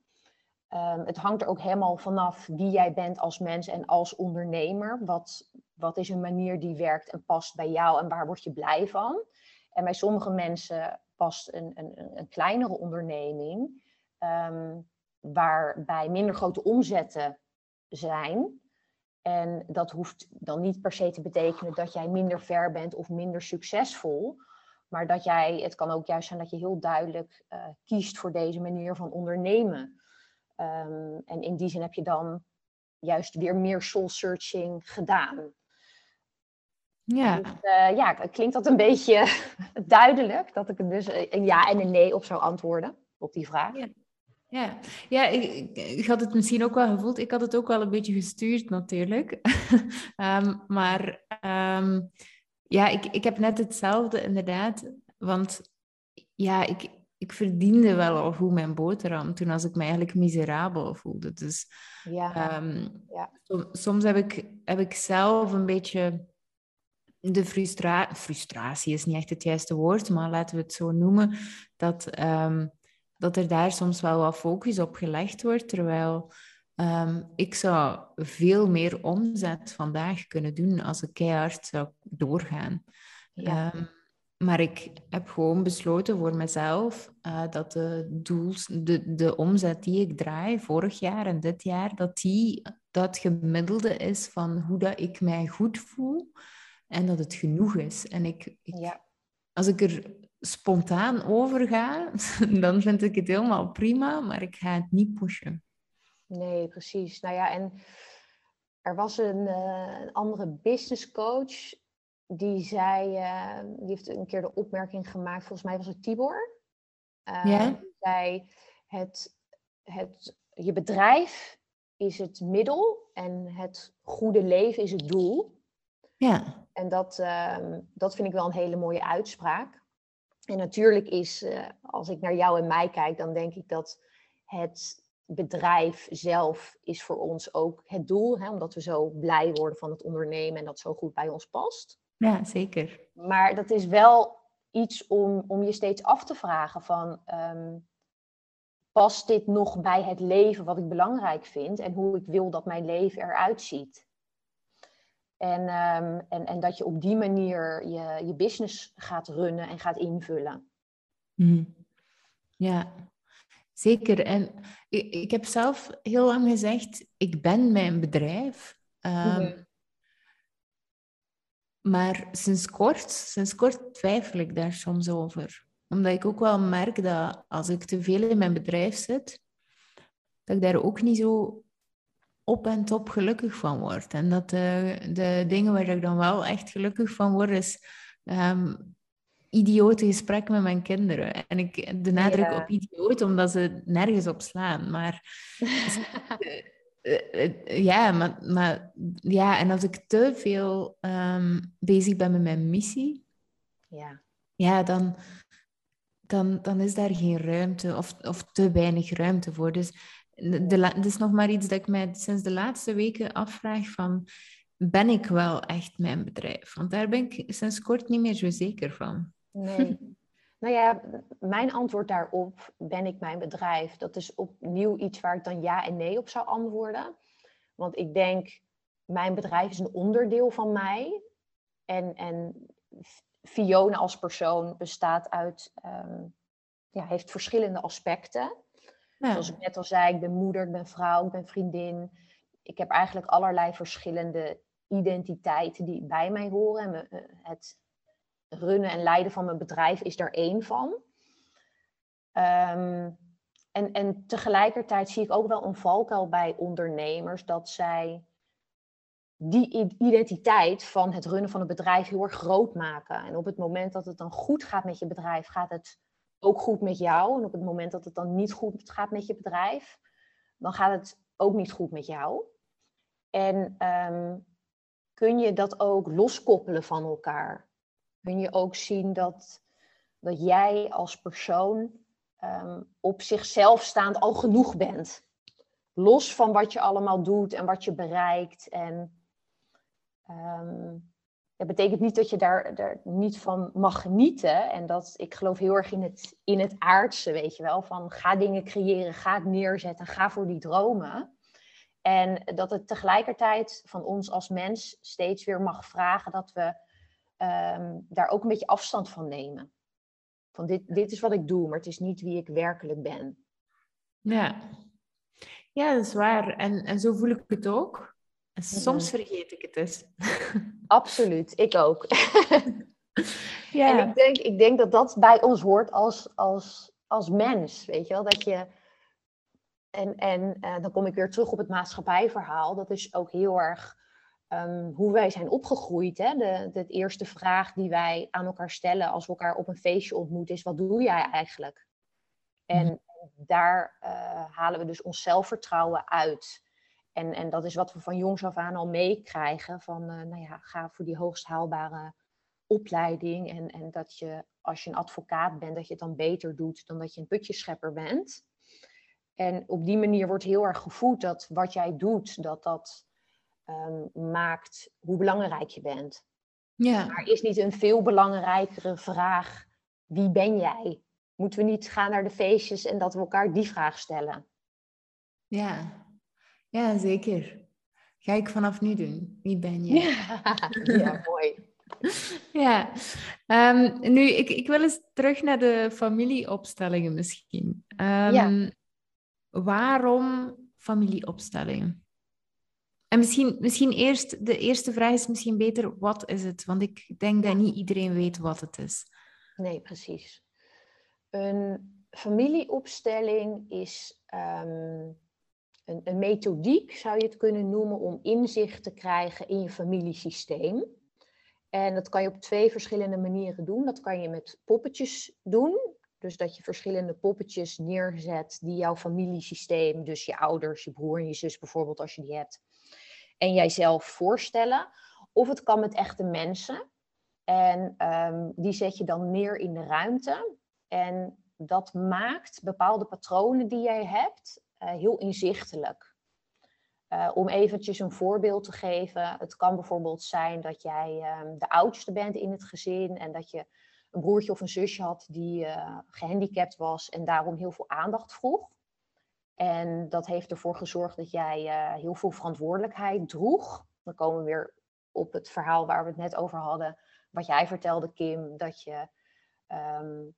Um, het hangt er ook helemaal vanaf wie jij bent als mens en als ondernemer. Wat, wat is een manier die werkt en past bij jou en waar word je blij van? En bij sommige mensen past een, een, een kleinere onderneming, um, waarbij minder grote omzetten zijn. En dat hoeft dan niet per se te betekenen dat jij minder ver bent of minder succesvol. Maar dat jij, het kan ook juist zijn dat je heel duidelijk uh, kiest voor deze manier van ondernemen. Um, en in die zin heb je dan juist weer meer soul searching gedaan. Ja. Dus, uh, ja, klinkt dat een beetje duidelijk dat ik er dus een ja en een nee op zou antwoorden op die vraag. Ja. Ja, ja ik, ik, had het misschien ook wel gevoeld. Ik had het ook wel een beetje gestuurd natuurlijk. um, maar um, ja, ik, ik heb net hetzelfde inderdaad. Want ja, ik, ik verdiende wel al goed mijn boterham toen als ik me eigenlijk miserabel voelde. Dus ja. Um, ja. soms heb ik, heb ik zelf een beetje de frustra frustratie is niet echt het juiste woord, maar laten we het zo noemen, dat, um, dat er daar soms wel wat focus op gelegd wordt, terwijl um, ik zou veel meer omzet vandaag kunnen doen als ik keihard zou doorgaan. Ja. Um, maar ik heb gewoon besloten voor mezelf uh, dat de, doels, de, de omzet die ik draai vorig jaar en dit jaar, dat die dat gemiddelde is van hoe dat ik mij goed voel en dat het genoeg is. En ik, ik ja. als ik er spontaan over ga, dan vind ik het helemaal prima, maar ik ga het niet pushen. Nee, precies. Nou ja, en er was een, uh, een andere business coach die zei, uh, die heeft een keer de opmerking gemaakt, volgens mij was het Tibor. Uh, ja? Die zei, het, het, je bedrijf is het middel en het goede leven is het doel. Ja. En dat, ehm, dat vind ik wel een hele mooie uitspraak. En natuurlijk is, als ik naar jou en mij kijk, dan denk ik dat het bedrijf zelf is voor ons ook het doel, hè, omdat we zo blij worden van het ondernemen en dat zo goed bij ons past. Ja, zeker. Maar dat is wel iets om, om je steeds af te vragen van, um, past dit nog bij het leven wat ik belangrijk vind en hoe ik wil dat mijn leven eruit ziet? En, um, en, en dat je op die manier je, je business gaat runnen en gaat invullen. Mm. Ja, Zeker. En ik, ik, heb zelf heel lang gezegd, ik ben mijn bedrijf. Um, Maar sinds kort, sinds kort twijfel ik daar soms over. Omdat ik ook wel merk dat als ik te veel in mijn bedrijf zit, dat ik daar ook niet zo op en top gelukkig van word. En dat de, de dingen waar ik dan wel echt gelukkig van word, is um, idiote gesprekken met mijn kinderen. En ik de nadruk op idioot, omdat ze nergens op slaan. Maar eh, eh, ja, maar, maar, ja, en als ik te veel um, bezig ben met mijn missie, ja, ja dan, dan, dan is daar geen ruimte of, of te weinig ruimte voor. Dus dat is nog maar iets dat ik mij sinds de laatste weken afvraag van ben ik wel echt mijn bedrijf? Want daar ben ik sinds kort niet meer zo zeker van. Nee. nou ja, mijn antwoord daarop, ben ik mijn bedrijf? Dat is opnieuw iets waar ik dan ja en nee op zou antwoorden. Want ik denk, mijn bedrijf is een onderdeel van mij. En, en Fiona als persoon bestaat uit, ehm, ja, heeft verschillende aspecten. Zoals ik net al zei, ik ben moeder, ik ben vrouw, ik ben vriendin. Ik heb eigenlijk allerlei verschillende identiteiten die bij mij horen. En eh, het runnen en leiden van mijn bedrijf is daar één van. Um, en, en tegelijkertijd zie ik ook wel een valkuil bij ondernemers dat zij die identiteit van het runnen van een bedrijf heel erg groot maken. En op het moment dat het dan goed gaat met je bedrijf, gaat het ook goed met jou. En op het moment dat het dan niet goed gaat met je bedrijf, dan gaat het ook niet goed met jou. En um, kun je dat ook loskoppelen van elkaar? kun je ook zien dat, dat jij als persoon um, op zichzelf staand al genoeg bent. Los van wat je allemaal doet en wat je bereikt. En um, dat betekent niet dat je daar, daar niet van mag genieten. En dat ik geloof heel erg in het, in het aardse, weet je wel. Van ga dingen creëren, ga het neerzetten, ga voor die dromen. En dat het tegelijkertijd van ons als mens steeds weer mag vragen dat we Ehm, daar ook een beetje afstand van nemen. Van dit, dit is wat ik doe, maar het is niet wie ik werkelijk ben. Ja, ja dat is waar. En, en zo voel ik het ook. En soms vergeet ik het dus. Absoluut, ik ook. ja. En ik denk, ik denk dat dat bij ons hoort als, als, als mens, weet je wel. Dat je... En, en uh, dan kom ik weer terug op het maatschappijverhaal. Dat is ook heel erg Ehm, hoe wij zijn opgegroeid. Hè? De, de, eerste vraag die wij aan elkaar stellen als we elkaar op een feestje ontmoeten is: wat doe jij eigenlijk? En mhm. daar uh, halen we dus ons zelfvertrouwen uit. En, en dat is wat we van jongs af aan al meekrijgen: van uh, nou ja, ga voor die hoogst haalbare opleiding. En, en dat je, als je een advocaat bent, dat je het dan beter doet dan dat je een putjeschepper bent. En op die manier wordt heel erg gevoed dat wat jij doet, dat dat um, maakt hoe belangrijk je bent. Ja. Maar is niet een veel belangrijkere vraag, wie ben jij? Moeten we niet gaan naar de feestjes en dat we elkaar die vraag stellen? Ja, ja zeker. Ga ik vanaf nu doen. Wie ben je? Ja, mooi. ja, um, nu, ik, ik wil eens terug naar de familieopstellingen misschien. Um, ja. Waarom familieopstellingen? En misschien, misschien eerst, de eerste vraag is misschien beter, wat is het? Want ik denk dat niet iedereen weet wat het is. Nee, precies. Een familieopstelling is, um, een, een methodiek, zou je het kunnen noemen, om inzicht te krijgen in je familiesysteem. En dat kan je op twee verschillende manieren doen. Dat kan je met poppetjes doen. Dus dat je verschillende poppetjes neerzet die jouw familiesysteem, dus je ouders, je broer en je zus bijvoorbeeld, als je die hebt, en jijzelf voorstellen. Of het kan met echte mensen. En ehm, die zet je dan neer in de ruimte. En dat maakt bepaalde patronen die jij hebt heel inzichtelijk. Uh, om eventjes een voorbeeld te geven. Het kan bijvoorbeeld zijn dat jij um, de oudste bent in het gezin en dat je een broertje of een zusje had die uh, gehandicapt was en daarom heel veel aandacht vroeg. En dat heeft ervoor gezorgd dat jij heel veel verantwoordelijkheid droeg. Dan komen we weer op het verhaal waar we het net over hadden. Wat jij vertelde, Kim, dat je um,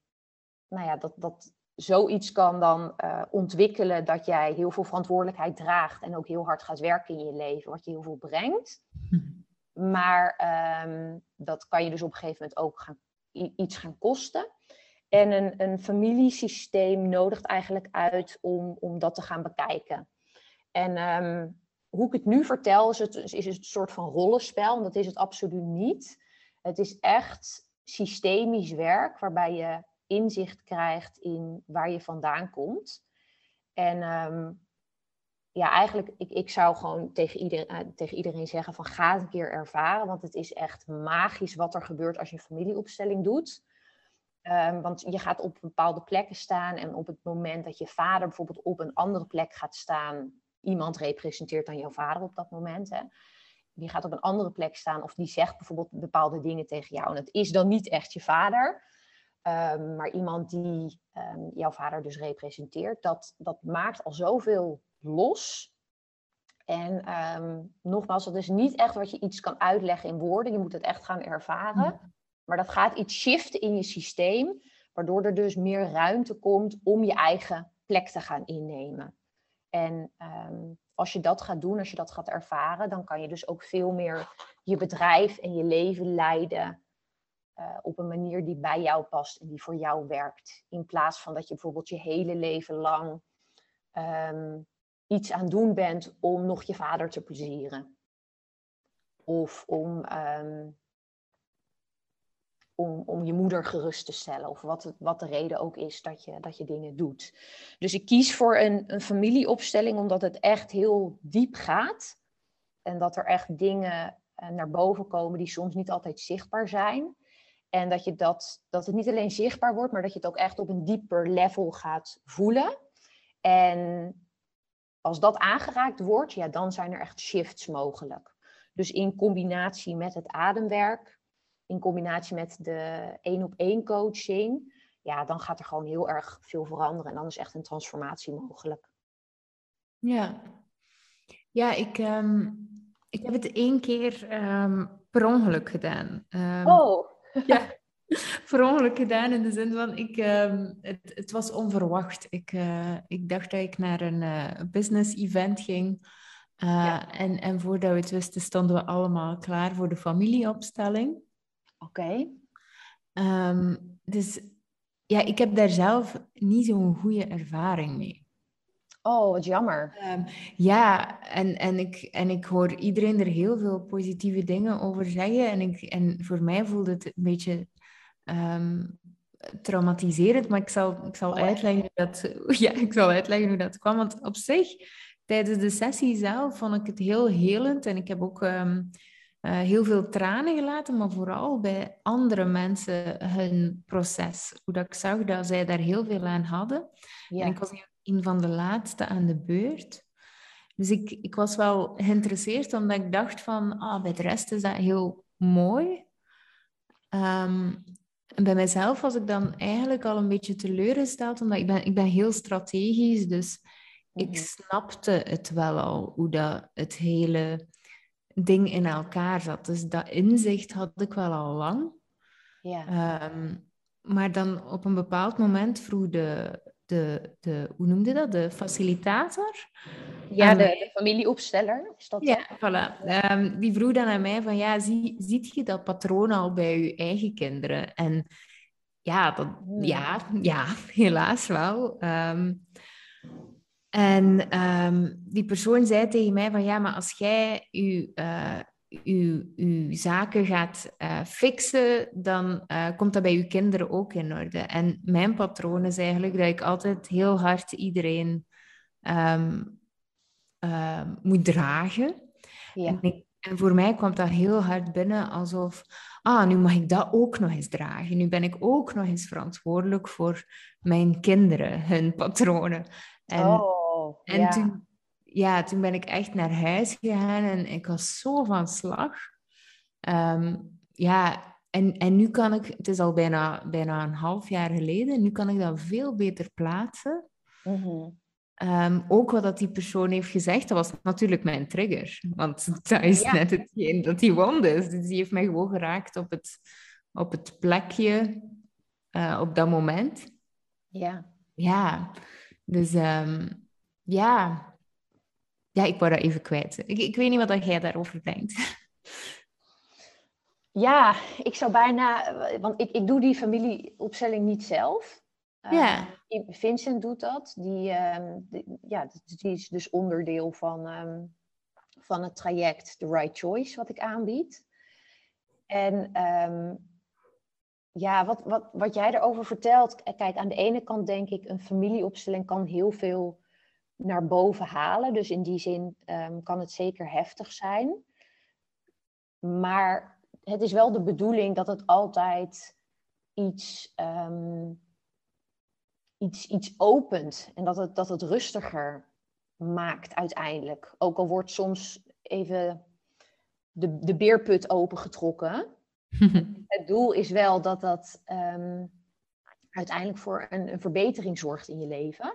nou ja, dat, dat zoiets kan dan uh, ontwikkelen dat jij heel veel verantwoordelijkheid draagt en ook heel hard gaat werken in je leven, wat je heel veel brengt. Maar um, dat kan je dus op een gegeven moment ook gaan, iets gaan kosten. En een, een familiesysteem nodigt eigenlijk uit om, om dat te gaan bekijken. En um, hoe ik het nu vertel, is het, is het een soort van rollenspel. En dat is het absoluut niet. Het is echt systemisch werk waarbij je inzicht krijgt in waar je vandaan komt. En um, ja, eigenlijk, ik, ik zou gewoon tegen iedereen, uh, tegen iedereen zeggen van ga het een keer ervaren. Want het is echt magisch wat er gebeurt als je een familieopstelling doet. Um, want je gaat op bepaalde plekken staan en op het moment dat je vader bijvoorbeeld op een andere plek gaat staan, iemand representeert dan jouw vader op dat moment. Hè. Die gaat op een andere plek staan of die zegt bijvoorbeeld bepaalde dingen tegen jou. En het is dan niet echt je vader. Um, maar iemand die um, jouw vader dus representeert, dat, dat maakt al zoveel los. En um, nogmaals, dat is niet echt wat je iets kan uitleggen in woorden. Je moet het echt gaan ervaren. Maar dat gaat iets shiften in je systeem, waardoor er dus meer ruimte komt om je eigen plek te gaan innemen. En als je dat gaat doen, als je dat gaat ervaren, dan kan je dus ook veel meer je bedrijf en je leven leiden uh, op een manier die bij jou past en die voor jou werkt. In plaats van dat je bijvoorbeeld je hele leven lang um, iets aan doen bent om nog je vader te plezieren. Of om, um, om, om je moeder gerust te stellen. Of wat, wat de reden ook is dat je, dat je dingen doet. Dus ik kies voor een, een familieopstelling omdat het echt heel diep gaat. En dat er echt dingen uh, naar boven komen die soms niet altijd zichtbaar zijn. En dat, je dat, dat het niet alleen zichtbaar wordt, maar dat je het ook echt op een dieper level gaat voelen. En als dat aangeraakt wordt, ja, dan zijn er echt shifts mogelijk. Dus in combinatie met het ademwerk, in combinatie met de één op één coaching, ja, dan gaat er gewoon heel erg veel veranderen. En dan is echt een transformatie mogelijk. Ja, ja ik, um, ik heb het één keer um, per ongeluk gedaan. Um, oh ja, per ongeluk gedaan in de zin van, ik, uh, het, het was onverwacht. Ik, uh, ik dacht dat ik naar een uh, business event ging. Eh, ja. en, en voordat we het wisten, stonden we allemaal klaar voor de familieopstelling. Oké. Okay. Um, dus ja, ik heb daar zelf niet zo'n goede ervaring mee. Oh, wat jammer. Um, ja, en, en, ik, en ik hoor iedereen er heel veel positieve dingen over zeggen. En, ik, en voor mij voelde het een beetje um, traumatiserend, maar ik zal, ik zal, oh, uitleggen hoe dat, ja, ik zal uitleggen hoe dat kwam. Want op zich, tijdens de sessie zelf, vond ik het heel helend. En ik heb ook um, uh, heel veel tranen gelaten, maar vooral bij andere mensen hun proces. Hoe dat ik zag dat zij daar heel veel aan hadden. Ja. En ik was een van de laatste aan de beurt. Dus ik, ik was wel geïnteresseerd, omdat ik dacht van, ah, bij de rest is dat heel mooi. Um, en bij mezelf was ik dan eigenlijk al een beetje teleurgesteld, omdat ik ben, ik ben heel strategisch, dus ik mhm. snapte het wel al, hoe dat het hele ding in elkaar zat. Dus dat inzicht had ik wel al lang. Ja. Um, maar dan op een bepaald moment vroeg de, de, de, hoe noemde dat? De facilitator? Ja, de, de, familieopsteller. Is dat ja, voilà. Um, die vroeg dan aan mij van, ja, zie, ziet je dat patroon al bij je eigen kinderen? En ja, dat, hmm. ja, ja, helaas wel. Um, En ehm, die persoon zei tegen mij van ja, maar als jij je, uh, uw, uw zaken gaat uh, fixen, dan uh, komt dat bij uw kinderen ook in orde. En mijn patroon is eigenlijk dat ik altijd heel hard iedereen um, moet dragen. Ja. En, ik, en, voor mij kwam dat heel hard binnen alsof, ah, nu mag ik dat ook nog eens dragen. Nu ben ik ook nog eens verantwoordelijk voor mijn kinderen, hun patronen. En, oh, en ja. toen ja, toen ben ik echt naar huis gegaan en ik was zo van slag. Ehm, ja, en, en nu kan ik, het is al bijna, bijna een half jaar geleden, nu kan ik dat veel beter plaatsen. Mhm. Ehm, ook wat dat die persoon heeft gezegd, dat was natuurlijk mijn trigger. Want dat is net hetgeen dat die wond is. Dus die heeft mij gewoon geraakt op het, op het plekje uh, op dat moment. Ja. Ja, dus um, ja, ja, ik word dat even kwijt. Ik, ik weet niet wat jij daarover denkt. Ja, ik zou bijna, want ik, ik doe die familieopstelling niet zelf. Ja. Uh, Vincent doet dat. Die, die, ja, die is dus onderdeel van, um, van het traject The Right Choice, wat ik aanbied. En um, ja, wat, wat, wat jij erover vertelt. Kijk, aan de ene kant denk ik, een familieopstelling kan heel veel naar boven halen. Dus in die zin um, kan het zeker heftig zijn. Maar het is wel de bedoeling dat het altijd iets, um, iets, iets opent en dat het, dat het rustiger maakt uiteindelijk. Ook al wordt soms even de, de beerput opengetrokken. het doel is wel dat dat um, uiteindelijk voor een, een verbetering zorgt in je leven.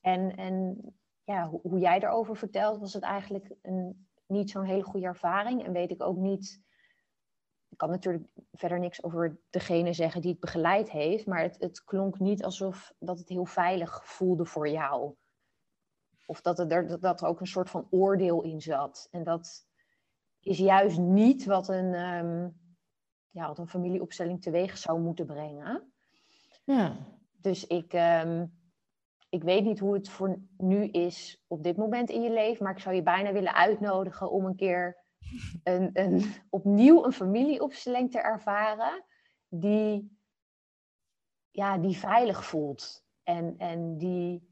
En, en ja, hoe, hoe jij erover vertelt, was het eigenlijk een, niet zo'n hele goede ervaring. En weet ik ook niet. Ik kan natuurlijk verder niks over degene zeggen die het begeleid heeft. Maar het, het klonk niet alsof dat het heel veilig voelde voor jou. Of dat, er, dat er ook een soort van oordeel in zat. En dat is juist niet wat een, um, ja, wat een familieopstelling teweeg zou moeten brengen. Ja. Dus ik, um, ik weet niet hoe het voor nu is op dit moment in je leven, maar ik zou je bijna willen uitnodigen om een keer een, een, opnieuw een familieopstelling te ervaren die, ja, die veilig voelt en, en die,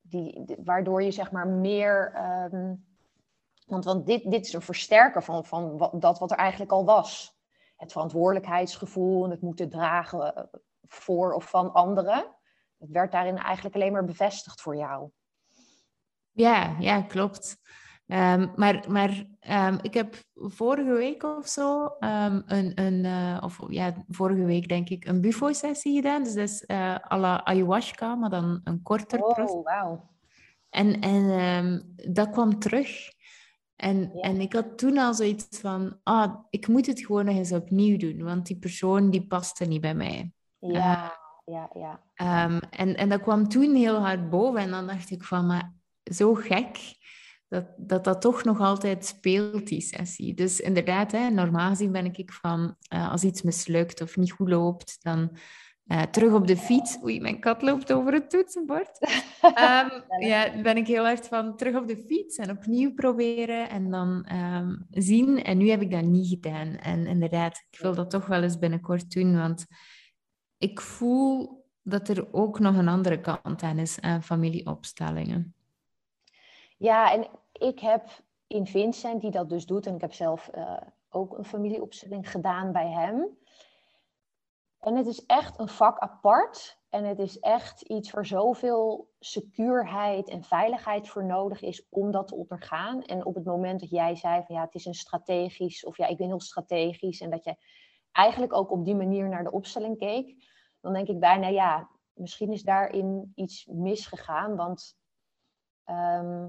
die, waardoor je zeg maar meer. Um, want, want dit, dit is een versterker van, van dat wat er eigenlijk al was. Het verantwoordelijkheidsgevoel en het moeten dragen voor of van anderen het werd daarin eigenlijk alleen maar bevestigd voor jou. Ja, ja, klopt. Um, maar maar um, ik heb vorige week of zo um, een, een uh, of ja, vorige week denk ik, een bufo-sessie gedaan. Dus dat is uh, à la ayahuasca, maar dan een korter oh, proces. wauw. En, en dat kwam terug. En, ja. en ik had toen al zoiets van, ah, ik moet het gewoon nog eens opnieuw doen, want die persoon die paste niet bij mij. Ja. Ja, ja. Um, en, en dat kwam toen heel hard boven. En dan dacht ik van, maar zo gek dat dat, dat toch nog altijd speelt, die sessie. Dus inderdaad, hè, normaal gezien ben ik van, uh, als iets mislukt of niet goed loopt, dan uh, terug op de fiets. Oei, mijn kat loopt over het toetsenbord. um, ja, ben ik heel hard van terug op de fiets en opnieuw proberen en dan um, zien. En nu heb ik dat niet gedaan. En inderdaad, ik wil dat toch wel eens binnenkort doen, want ik voel dat er ook nog een andere kant aan is aan familieopstellingen. Ja, en ik heb in Vincent, die dat dus doet, en ik heb zelf uh, ook een familieopstelling gedaan bij hem. En het is echt een vak apart. En het is echt iets waar zoveel secuurheid en veiligheid voor nodig is om dat te ondergaan. En op het moment dat jij zei van ja, het is een strategisch, of ja, ik ben heel strategisch. En dat je eigenlijk ook op die manier naar de opstelling keek dan denk ik bijna, ja, misschien is daarin iets misgegaan. Want ehm,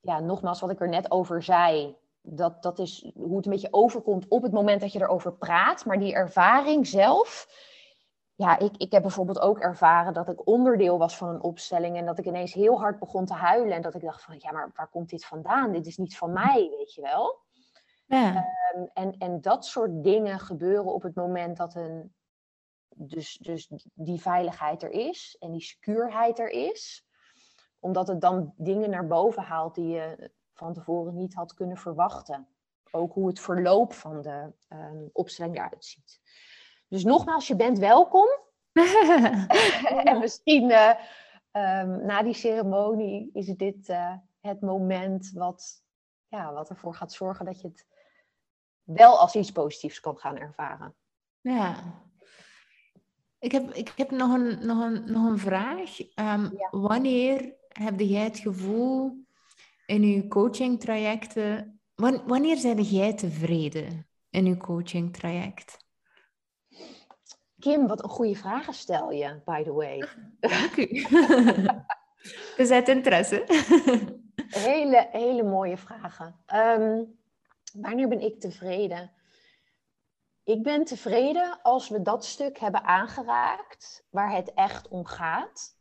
ja, nogmaals, wat ik er net over zei, dat, dat is hoe het een beetje overkomt op het moment dat je erover praat. Maar die ervaring zelf, ja, ik, ik heb bijvoorbeeld ook ervaren dat ik onderdeel was van een opstelling en dat ik ineens heel hard begon te huilen en dat ik dacht van, ja, maar waar komt dit vandaan? Dit is niet van mij, weet je wel. Ja. Um, en, en dat soort dingen gebeuren op het moment dat een dus, dus die veiligheid er is en die secuurheid er is. Omdat het dan dingen naar boven haalt die je van tevoren niet had kunnen verwachten. Ook hoe het verloop van de um, opstelling eruit ziet. Dus nogmaals, je bent welkom. en misschien uh, um, na die ceremonie is dit uh, het moment wat, ja, wat ervoor gaat zorgen dat je het wel als iets positiefs kan gaan ervaren. Ja. Ik heb, ik heb nog, een, nog, een, nog een vraag. Um, ja. Wanneer heb jij het gevoel in je coaching-trajecten... Wanneer zijn jij tevreden in je coaching-traject? Kim, wat een goede vragen stel je, by the way. Dank u. Uit interesse. hele, hele mooie vragen. Um, wanneer ben ik tevreden? Ik ben tevreden als we dat stuk hebben aangeraakt waar het echt om gaat.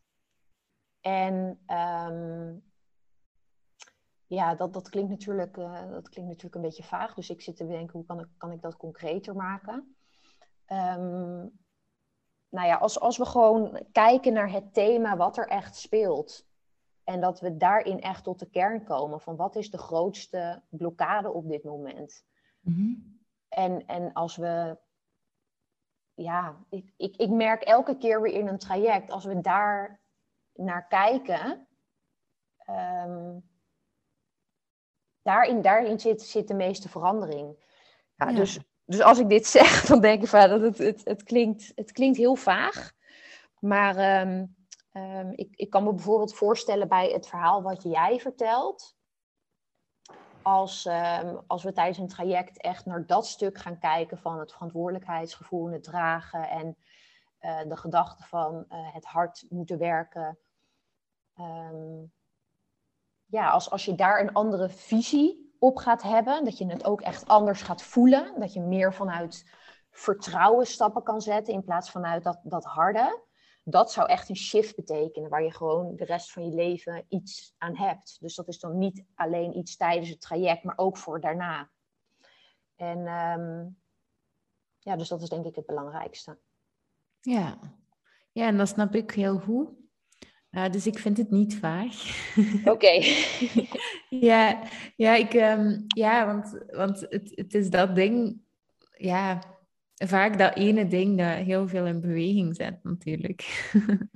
En um, ja, dat, dat, klinkt natuurlijk, uh, dat klinkt natuurlijk een beetje vaag. Dus ik zit te denken, hoe kan ik, kan ik dat concreter maken? Um, nou ja, als, als we gewoon kijken naar het thema wat er echt speelt. En dat we daarin echt tot de kern komen van wat is de grootste blokkade op dit moment. Mm en, en als we, ja, ik, ik, ik merk elke keer weer in een traject, als we daar naar kijken, um, daarin, daarin zit, zit de meeste verandering. Ja, ja. Dus dus als ik dit zeg, dan denk ik van dat het, het, het, klinkt, het klinkt heel vaag. Maar um, um, ik, ik kan me bijvoorbeeld voorstellen bij het verhaal wat jij vertelt. Als, um, als we tijdens een traject echt naar dat stuk gaan kijken van het verantwoordelijkheidsgevoel het dragen en uh, de gedachte van uh, het hart moeten werken. ja, als, als je daar een andere visie op gaat hebben. Dat je het ook echt anders gaat voelen. Dat je meer vanuit vertrouwen stappen kan zetten in plaats vanuit dat, dat harde. Dat zou echt een shift betekenen waar je gewoon de rest van je leven iets aan hebt. Dus dat is dan niet alleen iets tijdens het traject, maar ook voor daarna. En um, ja, dus dat is denk ik het belangrijkste. Ja, ja en dat snap ik heel goed. Uh, dus ik vind het niet vaag. Oké. ja, ja, ik, um, ja, want, want het, het is dat ding, ja, vaak dat ene ding dat heel veel in beweging zet natuurlijk.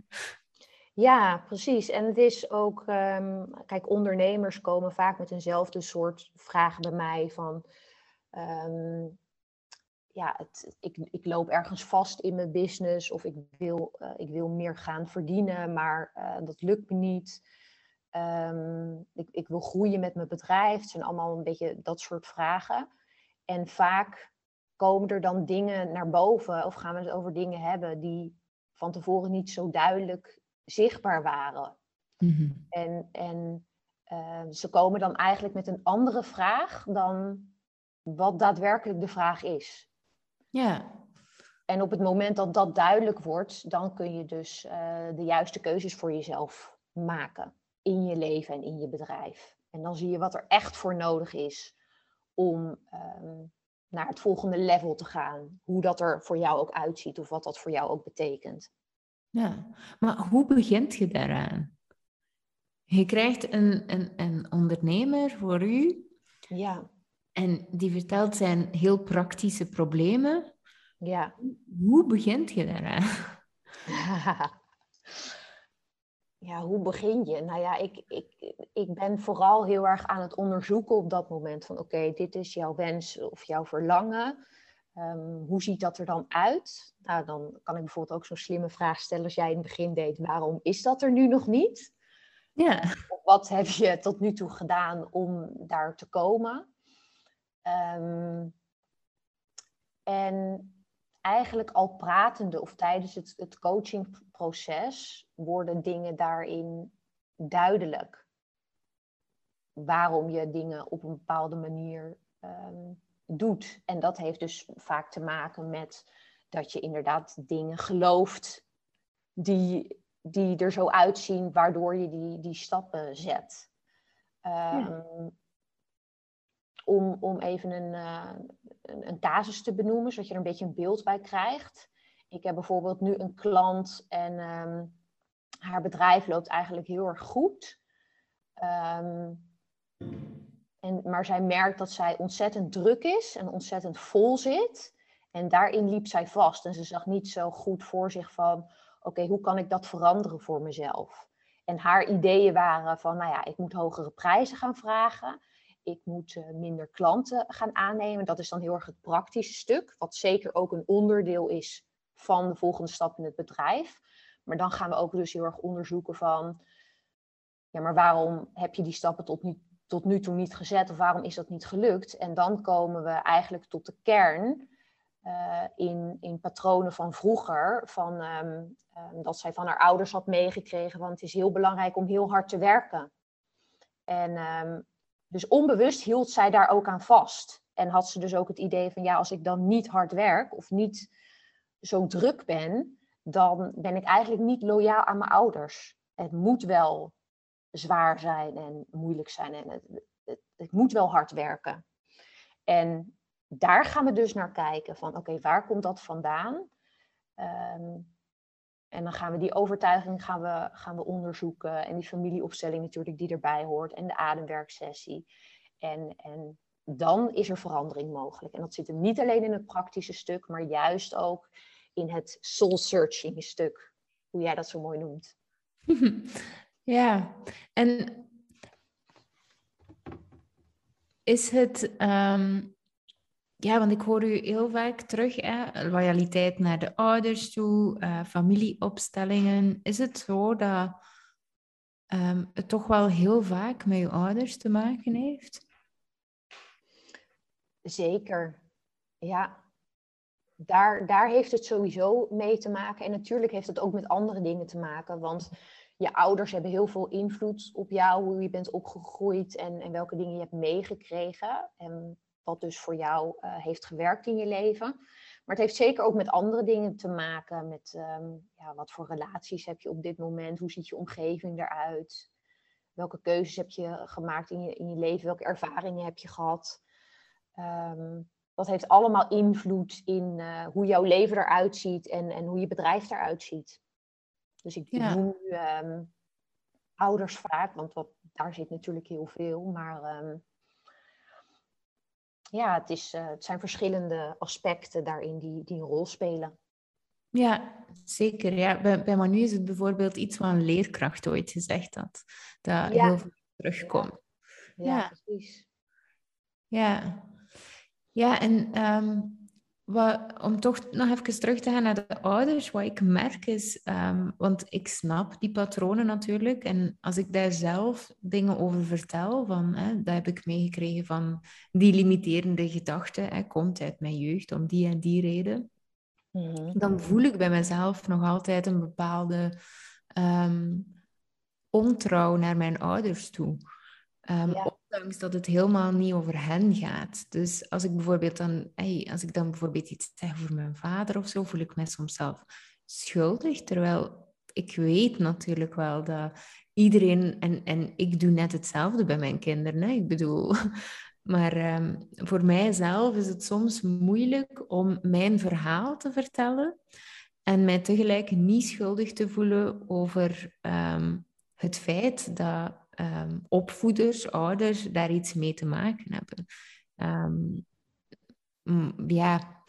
ja, precies. En het is ook, um, kijk, ondernemers komen vaak met eenzelfde soort vragen bij mij van... Um, ja, het, ik, ik loop ergens vast in mijn business of ik wil, uh, ik wil meer gaan verdienen, maar uh, dat lukt me niet. Um, ik, ik wil groeien met mijn bedrijf. Het zijn allemaal een beetje dat soort vragen. En vaak komen er dan dingen naar boven of gaan we het over dingen hebben die van tevoren niet zo duidelijk zichtbaar waren. Mm -hmm. En, en uh, ze komen dan eigenlijk met een andere vraag dan wat daadwerkelijk de vraag is. Ja. En op het moment dat dat duidelijk wordt, dan kun je dus uh, de juiste keuzes voor jezelf maken in je leven en in je bedrijf. En dan zie je wat er echt voor nodig is om um, naar het volgende level te gaan. Hoe dat er voor jou ook uitziet of wat dat voor jou ook betekent. Ja, maar hoe begint je daaraan? Je krijgt een, een, een ondernemer voor u. Ja. En die vertelt zijn heel praktische problemen. Ja. Hoe begint je daaraan? Ja, hoe begin je? Nou ja, ik, ik, ik ben vooral heel erg aan het onderzoeken op dat moment van oké, dit is jouw wens of jouw verlangen. Um, hoe ziet dat er dan uit? Nou, dan kan ik bijvoorbeeld ook zo'n slimme vraag stellen als jij in het begin deed. Waarom is dat er nu nog niet? Ja. Wat heb je tot nu toe gedaan om daar te komen? Um, en eigenlijk al pratende of tijdens het, het coachingproces worden dingen daarin duidelijk. Waarom je dingen op een bepaalde manier um, doet. En dat heeft dus vaak te maken met dat je inderdaad dingen gelooft die, die er zo uitzien, waardoor je die, die stappen zet. Um, ja om, om even een, uh, een, casus te benoemen, zodat je er een beetje een beeld bij krijgt. Ik heb bijvoorbeeld nu een klant en ehm, haar bedrijf loopt eigenlijk heel erg goed. Ehm, en, maar zij merkt dat zij ontzettend druk is en ontzettend vol zit. En daarin liep zij vast. En ze zag niet zo goed voor zich van, oké, hoe kan ik dat veranderen voor mezelf? En haar ideeën waren van, nou ja, ik moet hogere prijzen gaan vragen. Ik moet uh, minder klanten gaan aannemen. Dat is dan heel erg het praktische stuk, wat zeker ook een onderdeel is van de volgende stap in het bedrijf. Maar dan gaan we ook dus heel erg onderzoeken van, ja, maar waarom heb je die stappen tot nu, tot nu toe niet gezet of waarom is dat niet gelukt? En dan komen we eigenlijk tot de kern uh, in, in patronen van vroeger, van, um, um, dat zij van haar ouders had meegekregen, want het is heel belangrijk om heel hard te werken. En um, dus onbewust hield zij daar ook aan vast. En had ze dus ook het idee van, ja, als ik dan niet hard werk of niet zo druk ben, dan ben ik eigenlijk niet loyaal aan mijn ouders. Het moet wel zwaar zijn en moeilijk zijn en het, moet wel hard werken. En daar gaan we dus naar kijken van oké, waar komt dat vandaan? Um, en dan gaan we die overtuiging gaan we, gaan we onderzoeken en die familieopstelling natuurlijk die erbij hoort en de ademwerksessie. En, en dan is er verandering mogelijk. En dat zit hem niet alleen in het praktische stuk, maar juist ook in het soul searching stuk, hoe jij dat zo mooi noemt. Ja, en is het, um, ja, want ik hoor u heel vaak terug, hè, loyaliteit naar de ouders toe, uh, familieopstellingen. Is het zo dat um, het toch wel heel vaak met je ouders te maken heeft? Zeker, ja. Daar, daar heeft het sowieso mee te maken. En natuurlijk heeft het ook met andere dingen te maken. Want je ouders hebben heel veel invloed op jou, hoe je bent opgegroeid en, en welke dingen je hebt meegekregen. En wat dus voor jou uh, heeft gewerkt in je leven. Maar het heeft zeker ook met andere dingen te maken. Met um, ja, wat voor relaties heb je op dit moment? Hoe ziet je omgeving eruit? Welke keuzes heb je gemaakt in je, in je leven? Welke ervaringen heb je gehad? Um, dat heeft allemaal invloed in uh, hoe jouw leven eruit ziet en, en hoe je bedrijf eruit ziet. Dus ik ja. noem nu um, ouders vaak, want wat, daar zit natuurlijk heel veel. Maar um, ja, het, is, uh, het zijn verschillende aspecten daarin die, die een rol spelen. Ja, zeker. Ja. Bij, bij Manu is het bijvoorbeeld iets wat een leerkracht ooit gezegd had. Dat ja. heel veel terugkomt. Ja, ja, ja. precies. Ja, ja en um, wat, om toch nog even terug te gaan naar de ouders, wat ik merk is, um, want ik snap die patronen natuurlijk, en als ik daar zelf dingen over vertel, van, hè, dat heb ik meegekregen van die limiterende gedachte, hè, komt uit mijn jeugd om die en die reden, mm-hmm. dan voel ik bij mezelf nog altijd een bepaalde um, ontrouw naar mijn ouders toe. Um, ja. Ondanks dat het helemaal niet over hen gaat. Dus als ik bijvoorbeeld dan, hey, als ik dan bijvoorbeeld iets zeg voor mijn vader of zo, voel ik me soms zelf schuldig. Terwijl ik weet natuurlijk wel dat iedereen, en, en ik doe net hetzelfde bij mijn kinderen. Hè? Ik bedoel, maar um, voor mijzelf is het soms moeilijk om mijn verhaal te vertellen en mij tegelijk niet schuldig te voelen over um, het feit dat um, opvoeders, ouders daar iets mee te maken hebben. Um, ja,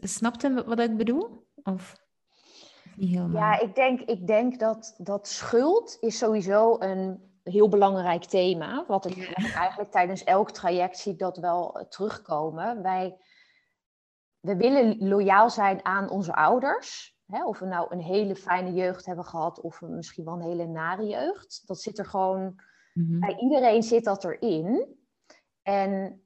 snapt u wat ik bedoel? Of niet helemaal? Ja, ik denk, ik denk dat, dat schuld is sowieso een heel belangrijk thema. Wat ik eigenlijk tijdens elk traject zie dat wel terugkomen. Wij, we willen loyaal zijn aan onze ouders. Hè, of we nou een hele fijne jeugd hebben gehad of misschien wel een hele nare jeugd. Dat zit er gewoon, mm-hmm. bij iedereen zit dat erin. En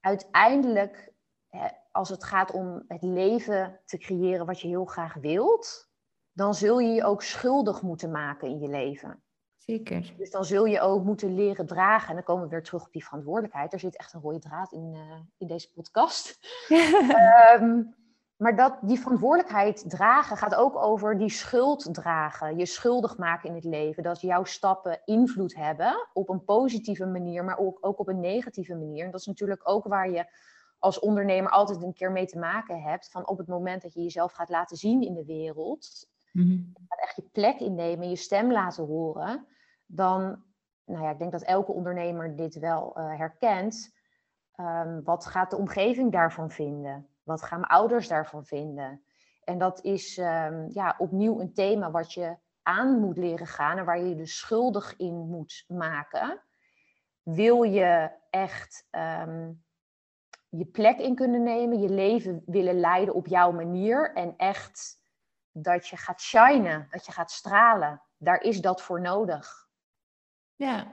uiteindelijk, hè, als het gaat om het leven te creëren wat je heel graag wilt, dan zul je je ook schuldig moeten maken in je leven. Zeker. Dus dan zul je ook moeten leren dragen. En dan komen we weer terug op die verantwoordelijkheid. Er zit echt een rode draad in, uh, in deze podcast. um, Maar dat, die verantwoordelijkheid dragen gaat ook over die schuld dragen. Je schuldig maken in het leven. Dat jouw stappen invloed hebben op een positieve manier, maar ook, ook op een negatieve manier. En dat is natuurlijk ook waar je als ondernemer altijd een keer mee te maken hebt. Van op het moment dat je jezelf gaat laten zien in de wereld, mm gaat echt je plek innemen, je stem laten horen, dan, nou ja, ik denk dat elke ondernemer dit wel uh, herkent. Um, wat gaat de omgeving daarvan vinden? Wat gaan mijn ouders daarvan vinden? En dat is um, ja, opnieuw een thema wat je aan moet leren gaan en waar je je dus schuldig in moet maken. Wil je echt um, je plek in kunnen nemen, je leven willen leiden op jouw manier en echt dat je gaat shinen, dat je gaat stralen. Daar is dat voor nodig. Ja,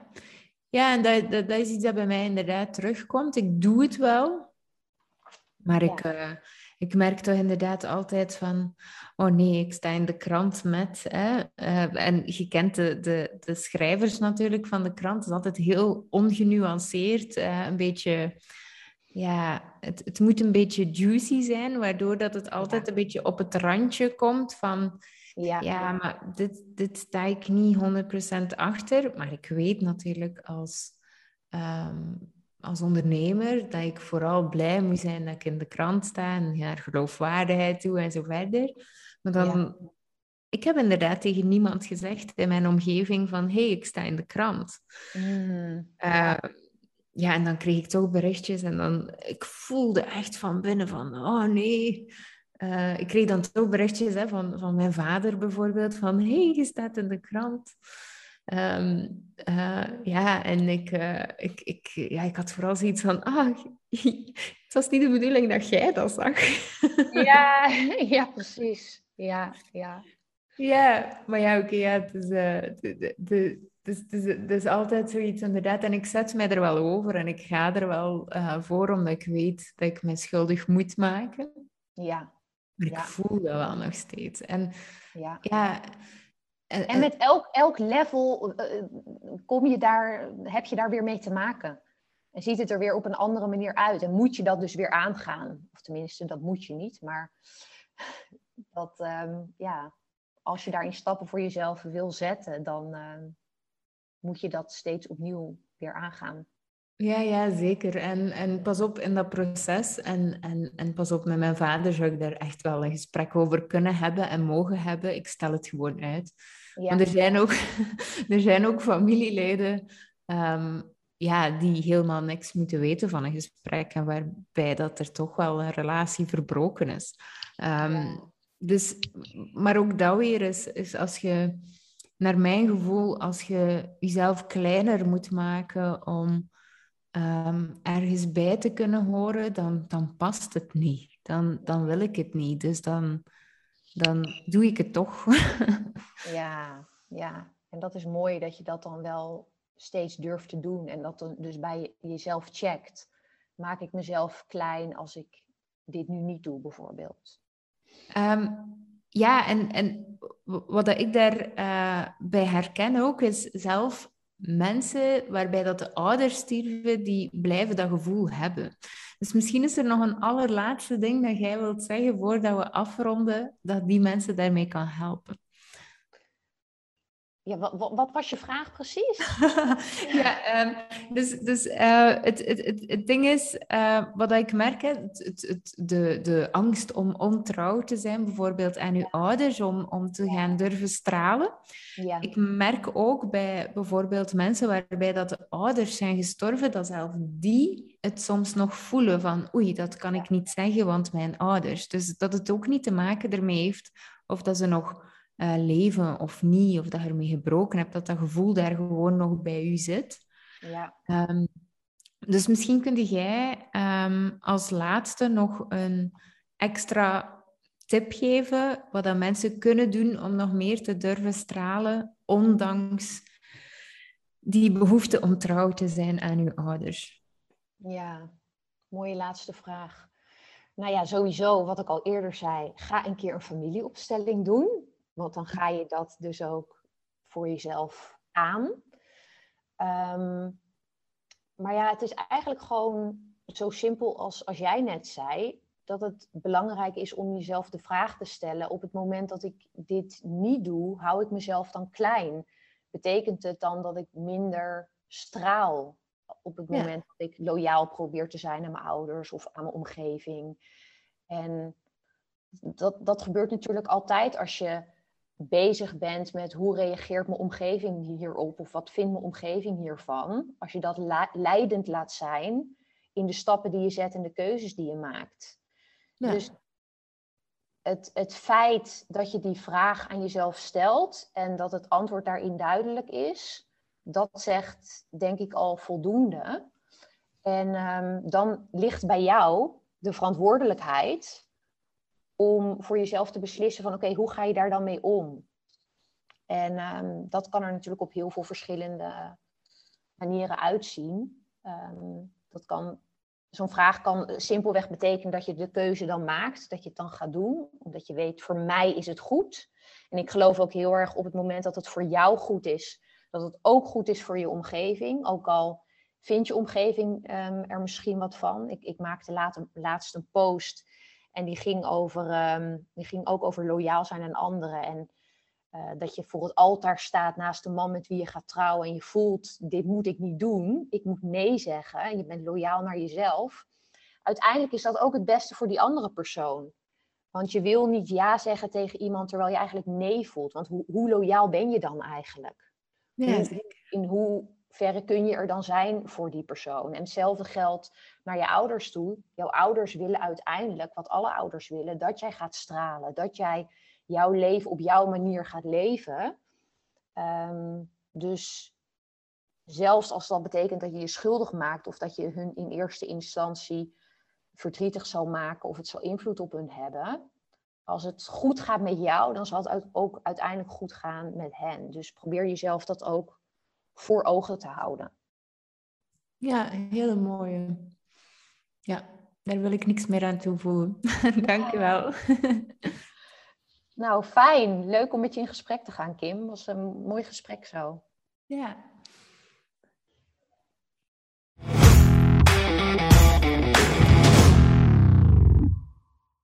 ja en dat, dat, dat is iets dat bij mij inderdaad terugkomt. Ik doe het wel, maar ik, uh, ik merk toch inderdaad altijd van, oh nee, ik sta in de krant met. Hè? Uh, en je kent de, de, de schrijvers natuurlijk van de krant, het is altijd heel ongenuanceerd, uh, een beetje ja, het, het moet een beetje juicy zijn, waardoor dat het altijd een beetje op het randje komt van... Ja, ja maar dit, dit sta ik niet 100% achter. Maar ik weet natuurlijk als, um, als ondernemer dat ik vooral blij moet zijn dat ik in de krant sta en naar geloofwaardigheid toe en zo verder. Maar dan... Ja. Ik heb inderdaad tegen niemand gezegd in mijn omgeving van... hé, hey, ik sta in de krant. Mm. Uh, ja, en dan kreeg ik toch berichtjes en dan, ik voelde echt van binnen van, oh nee. Uh, ik kreeg dan toch berichtjes hè, van, van mijn vader bijvoorbeeld, van, hé, hey, je staat in de krant. Um, uh, ja, en ik, uh, ik, ik, ja, ik had vooral zoiets van, ah, het was niet de bedoeling dat jij dat zag. ja, ja, precies. Ja, ja. Ja, maar ja, oké, okay, ja, het is, de, de, dus, dus, dus altijd zoiets inderdaad. En ik zet mij er wel over en ik ga er wel uh, voor, omdat ik weet dat ik me schuldig moet maken. Ja. Maar ik voel dat wel nog steeds. En ja. ja en, en met elk, elk level uh, kom je daar, heb je daar weer mee te maken. En ziet het er weer op een andere manier uit. En moet je dat dus weer aangaan. Of tenminste, dat moet je niet. Maar dat, um, ja, als je daarin stappen voor jezelf wil zetten, dan, uh, moet je dat steeds opnieuw weer aangaan. Ja, ja, zeker. En, en pas op in dat proces. En, en, en pas op, met mijn vader zou ik daar echt wel een gesprek over kunnen hebben en mogen hebben. Ik stel het gewoon uit. Ja. Want er zijn ook, er zijn ook familieleden um, ja, die helemaal niks moeten weten van een gesprek. En waarbij dat er toch wel een relatie verbroken is. Um, ja. Dus, maar ook dat weer is, is als je naar mijn gevoel, als je jezelf kleiner moet maken om um, ergens bij te kunnen horen, dan, dan past het niet. Dan, dan wil ik het niet. Dus dan, dan doe ik het toch. ja, ja. En dat is mooi dat je dat dan wel steeds durft te doen. En dat dan dus bij jezelf checkt. Maak ik mezelf klein als ik dit nu niet doe, bijvoorbeeld? Um, ja, en, en wat ik daarbij uh, bij herken ook, is zelf mensen waarbij dat de ouders stierven, die blijven dat gevoel hebben. Dus misschien is er nog een allerlaatste ding dat jij wilt zeggen voordat we afronden, dat die mensen daarmee kan helpen. Ja, wat, wat, was je vraag precies? ja, um, dus, dus uh, het, het, het, het, ding is, uh, wat ik merk, hè, het, het, de, de angst om ontrouw te zijn, bijvoorbeeld aan uw ouders, om, om te gaan durven stralen. Ja. Ik merk ook bij bijvoorbeeld mensen waarbij dat de ouders zijn gestorven, dat zelf die het soms nog voelen van oei, dat kan ik niet zeggen, want mijn ouders. Dus dat het ook niet te maken ermee heeft of dat ze nog uh, leven of niet, of dat je ermee gebroken hebt, dat dat gevoel daar gewoon nog bij u zit. Ja. Um, dus misschien kun jij um, als laatste nog een extra tip geven wat dat mensen kunnen doen om nog meer te durven stralen, ondanks die behoefte om trouw te zijn aan uw ouders. Ja, mooie laatste vraag. Nou ja, sowieso, wat ik al eerder zei, ga een keer een familieopstelling doen. Want dan ga je dat dus ook voor jezelf aan. Um, maar ja, het is eigenlijk gewoon zo simpel als, als jij net zei. Dat het belangrijk is om jezelf de vraag te stellen. Op het moment dat ik dit niet doe, hou ik mezelf dan klein? Betekent het dan dat ik minder straal? op het moment dat ik loyaal probeer te zijn aan mijn ouders of aan mijn omgeving. En dat, dat gebeurt natuurlijk altijd als je bezig bent met hoe reageert mijn omgeving hierop of wat vindt mijn omgeving hiervan. Als je dat leidend laat zijn in de stappen die je zet en de keuzes die je maakt. Dus het, het feit dat je die vraag aan jezelf stelt en dat het antwoord daarin duidelijk is, dat zegt denk ik al voldoende. En ehm, dan ligt bij jou de verantwoordelijkheid om voor jezelf te beslissen van oké, hoe ga je daar dan mee om? En ehm, dat kan er natuurlijk op heel veel verschillende manieren uitzien. Ehm, dat kan, zo'n vraag kan simpelweg betekenen dat je de keuze dan maakt, dat je het dan gaat doen, omdat je weet, voor mij is het goed. En ik geloof ook heel erg op het moment dat het voor jou goed is, dat het ook goed is voor je omgeving. Ook al vindt je omgeving ehm, er misschien wat van. Ik, ik maakte later, laatst een post en die ging, over, ehm, die ging ook over loyaal zijn aan anderen. En uh, dat je voor het altaar staat naast de man met wie je gaat trouwen. En je voelt, dit moet ik niet doen. Ik moet nee zeggen. En je bent loyaal naar jezelf. Uiteindelijk is dat ook het beste voor die andere persoon. Want je wil niet ja zeggen tegen iemand terwijl je eigenlijk nee voelt. Want hoe, hoe loyaal ben je dan eigenlijk? Ja, in hoe verre kun je er dan zijn voor die persoon? En hetzelfde geldt naar je ouders toe. Jouw ouders willen uiteindelijk, wat alle ouders willen, dat jij gaat stralen. Dat jij jouw leven op jouw manier gaat leven. Ehm, dus zelfs als dat betekent dat je je schuldig maakt of dat je hun in eerste instantie verdrietig zal maken of het zal invloed op hun hebben. Als het goed gaat met jou, dan zal het ook uiteindelijk goed gaan met hen. Dus probeer jezelf dat ook voor ogen te houden. Ja, hele mooie. Ja, daar wil ik niks meer aan toevoegen. Dank je wel. nou, fijn. Leuk om met je in gesprek te gaan, Kim. was een mooi gesprek zo. Ja.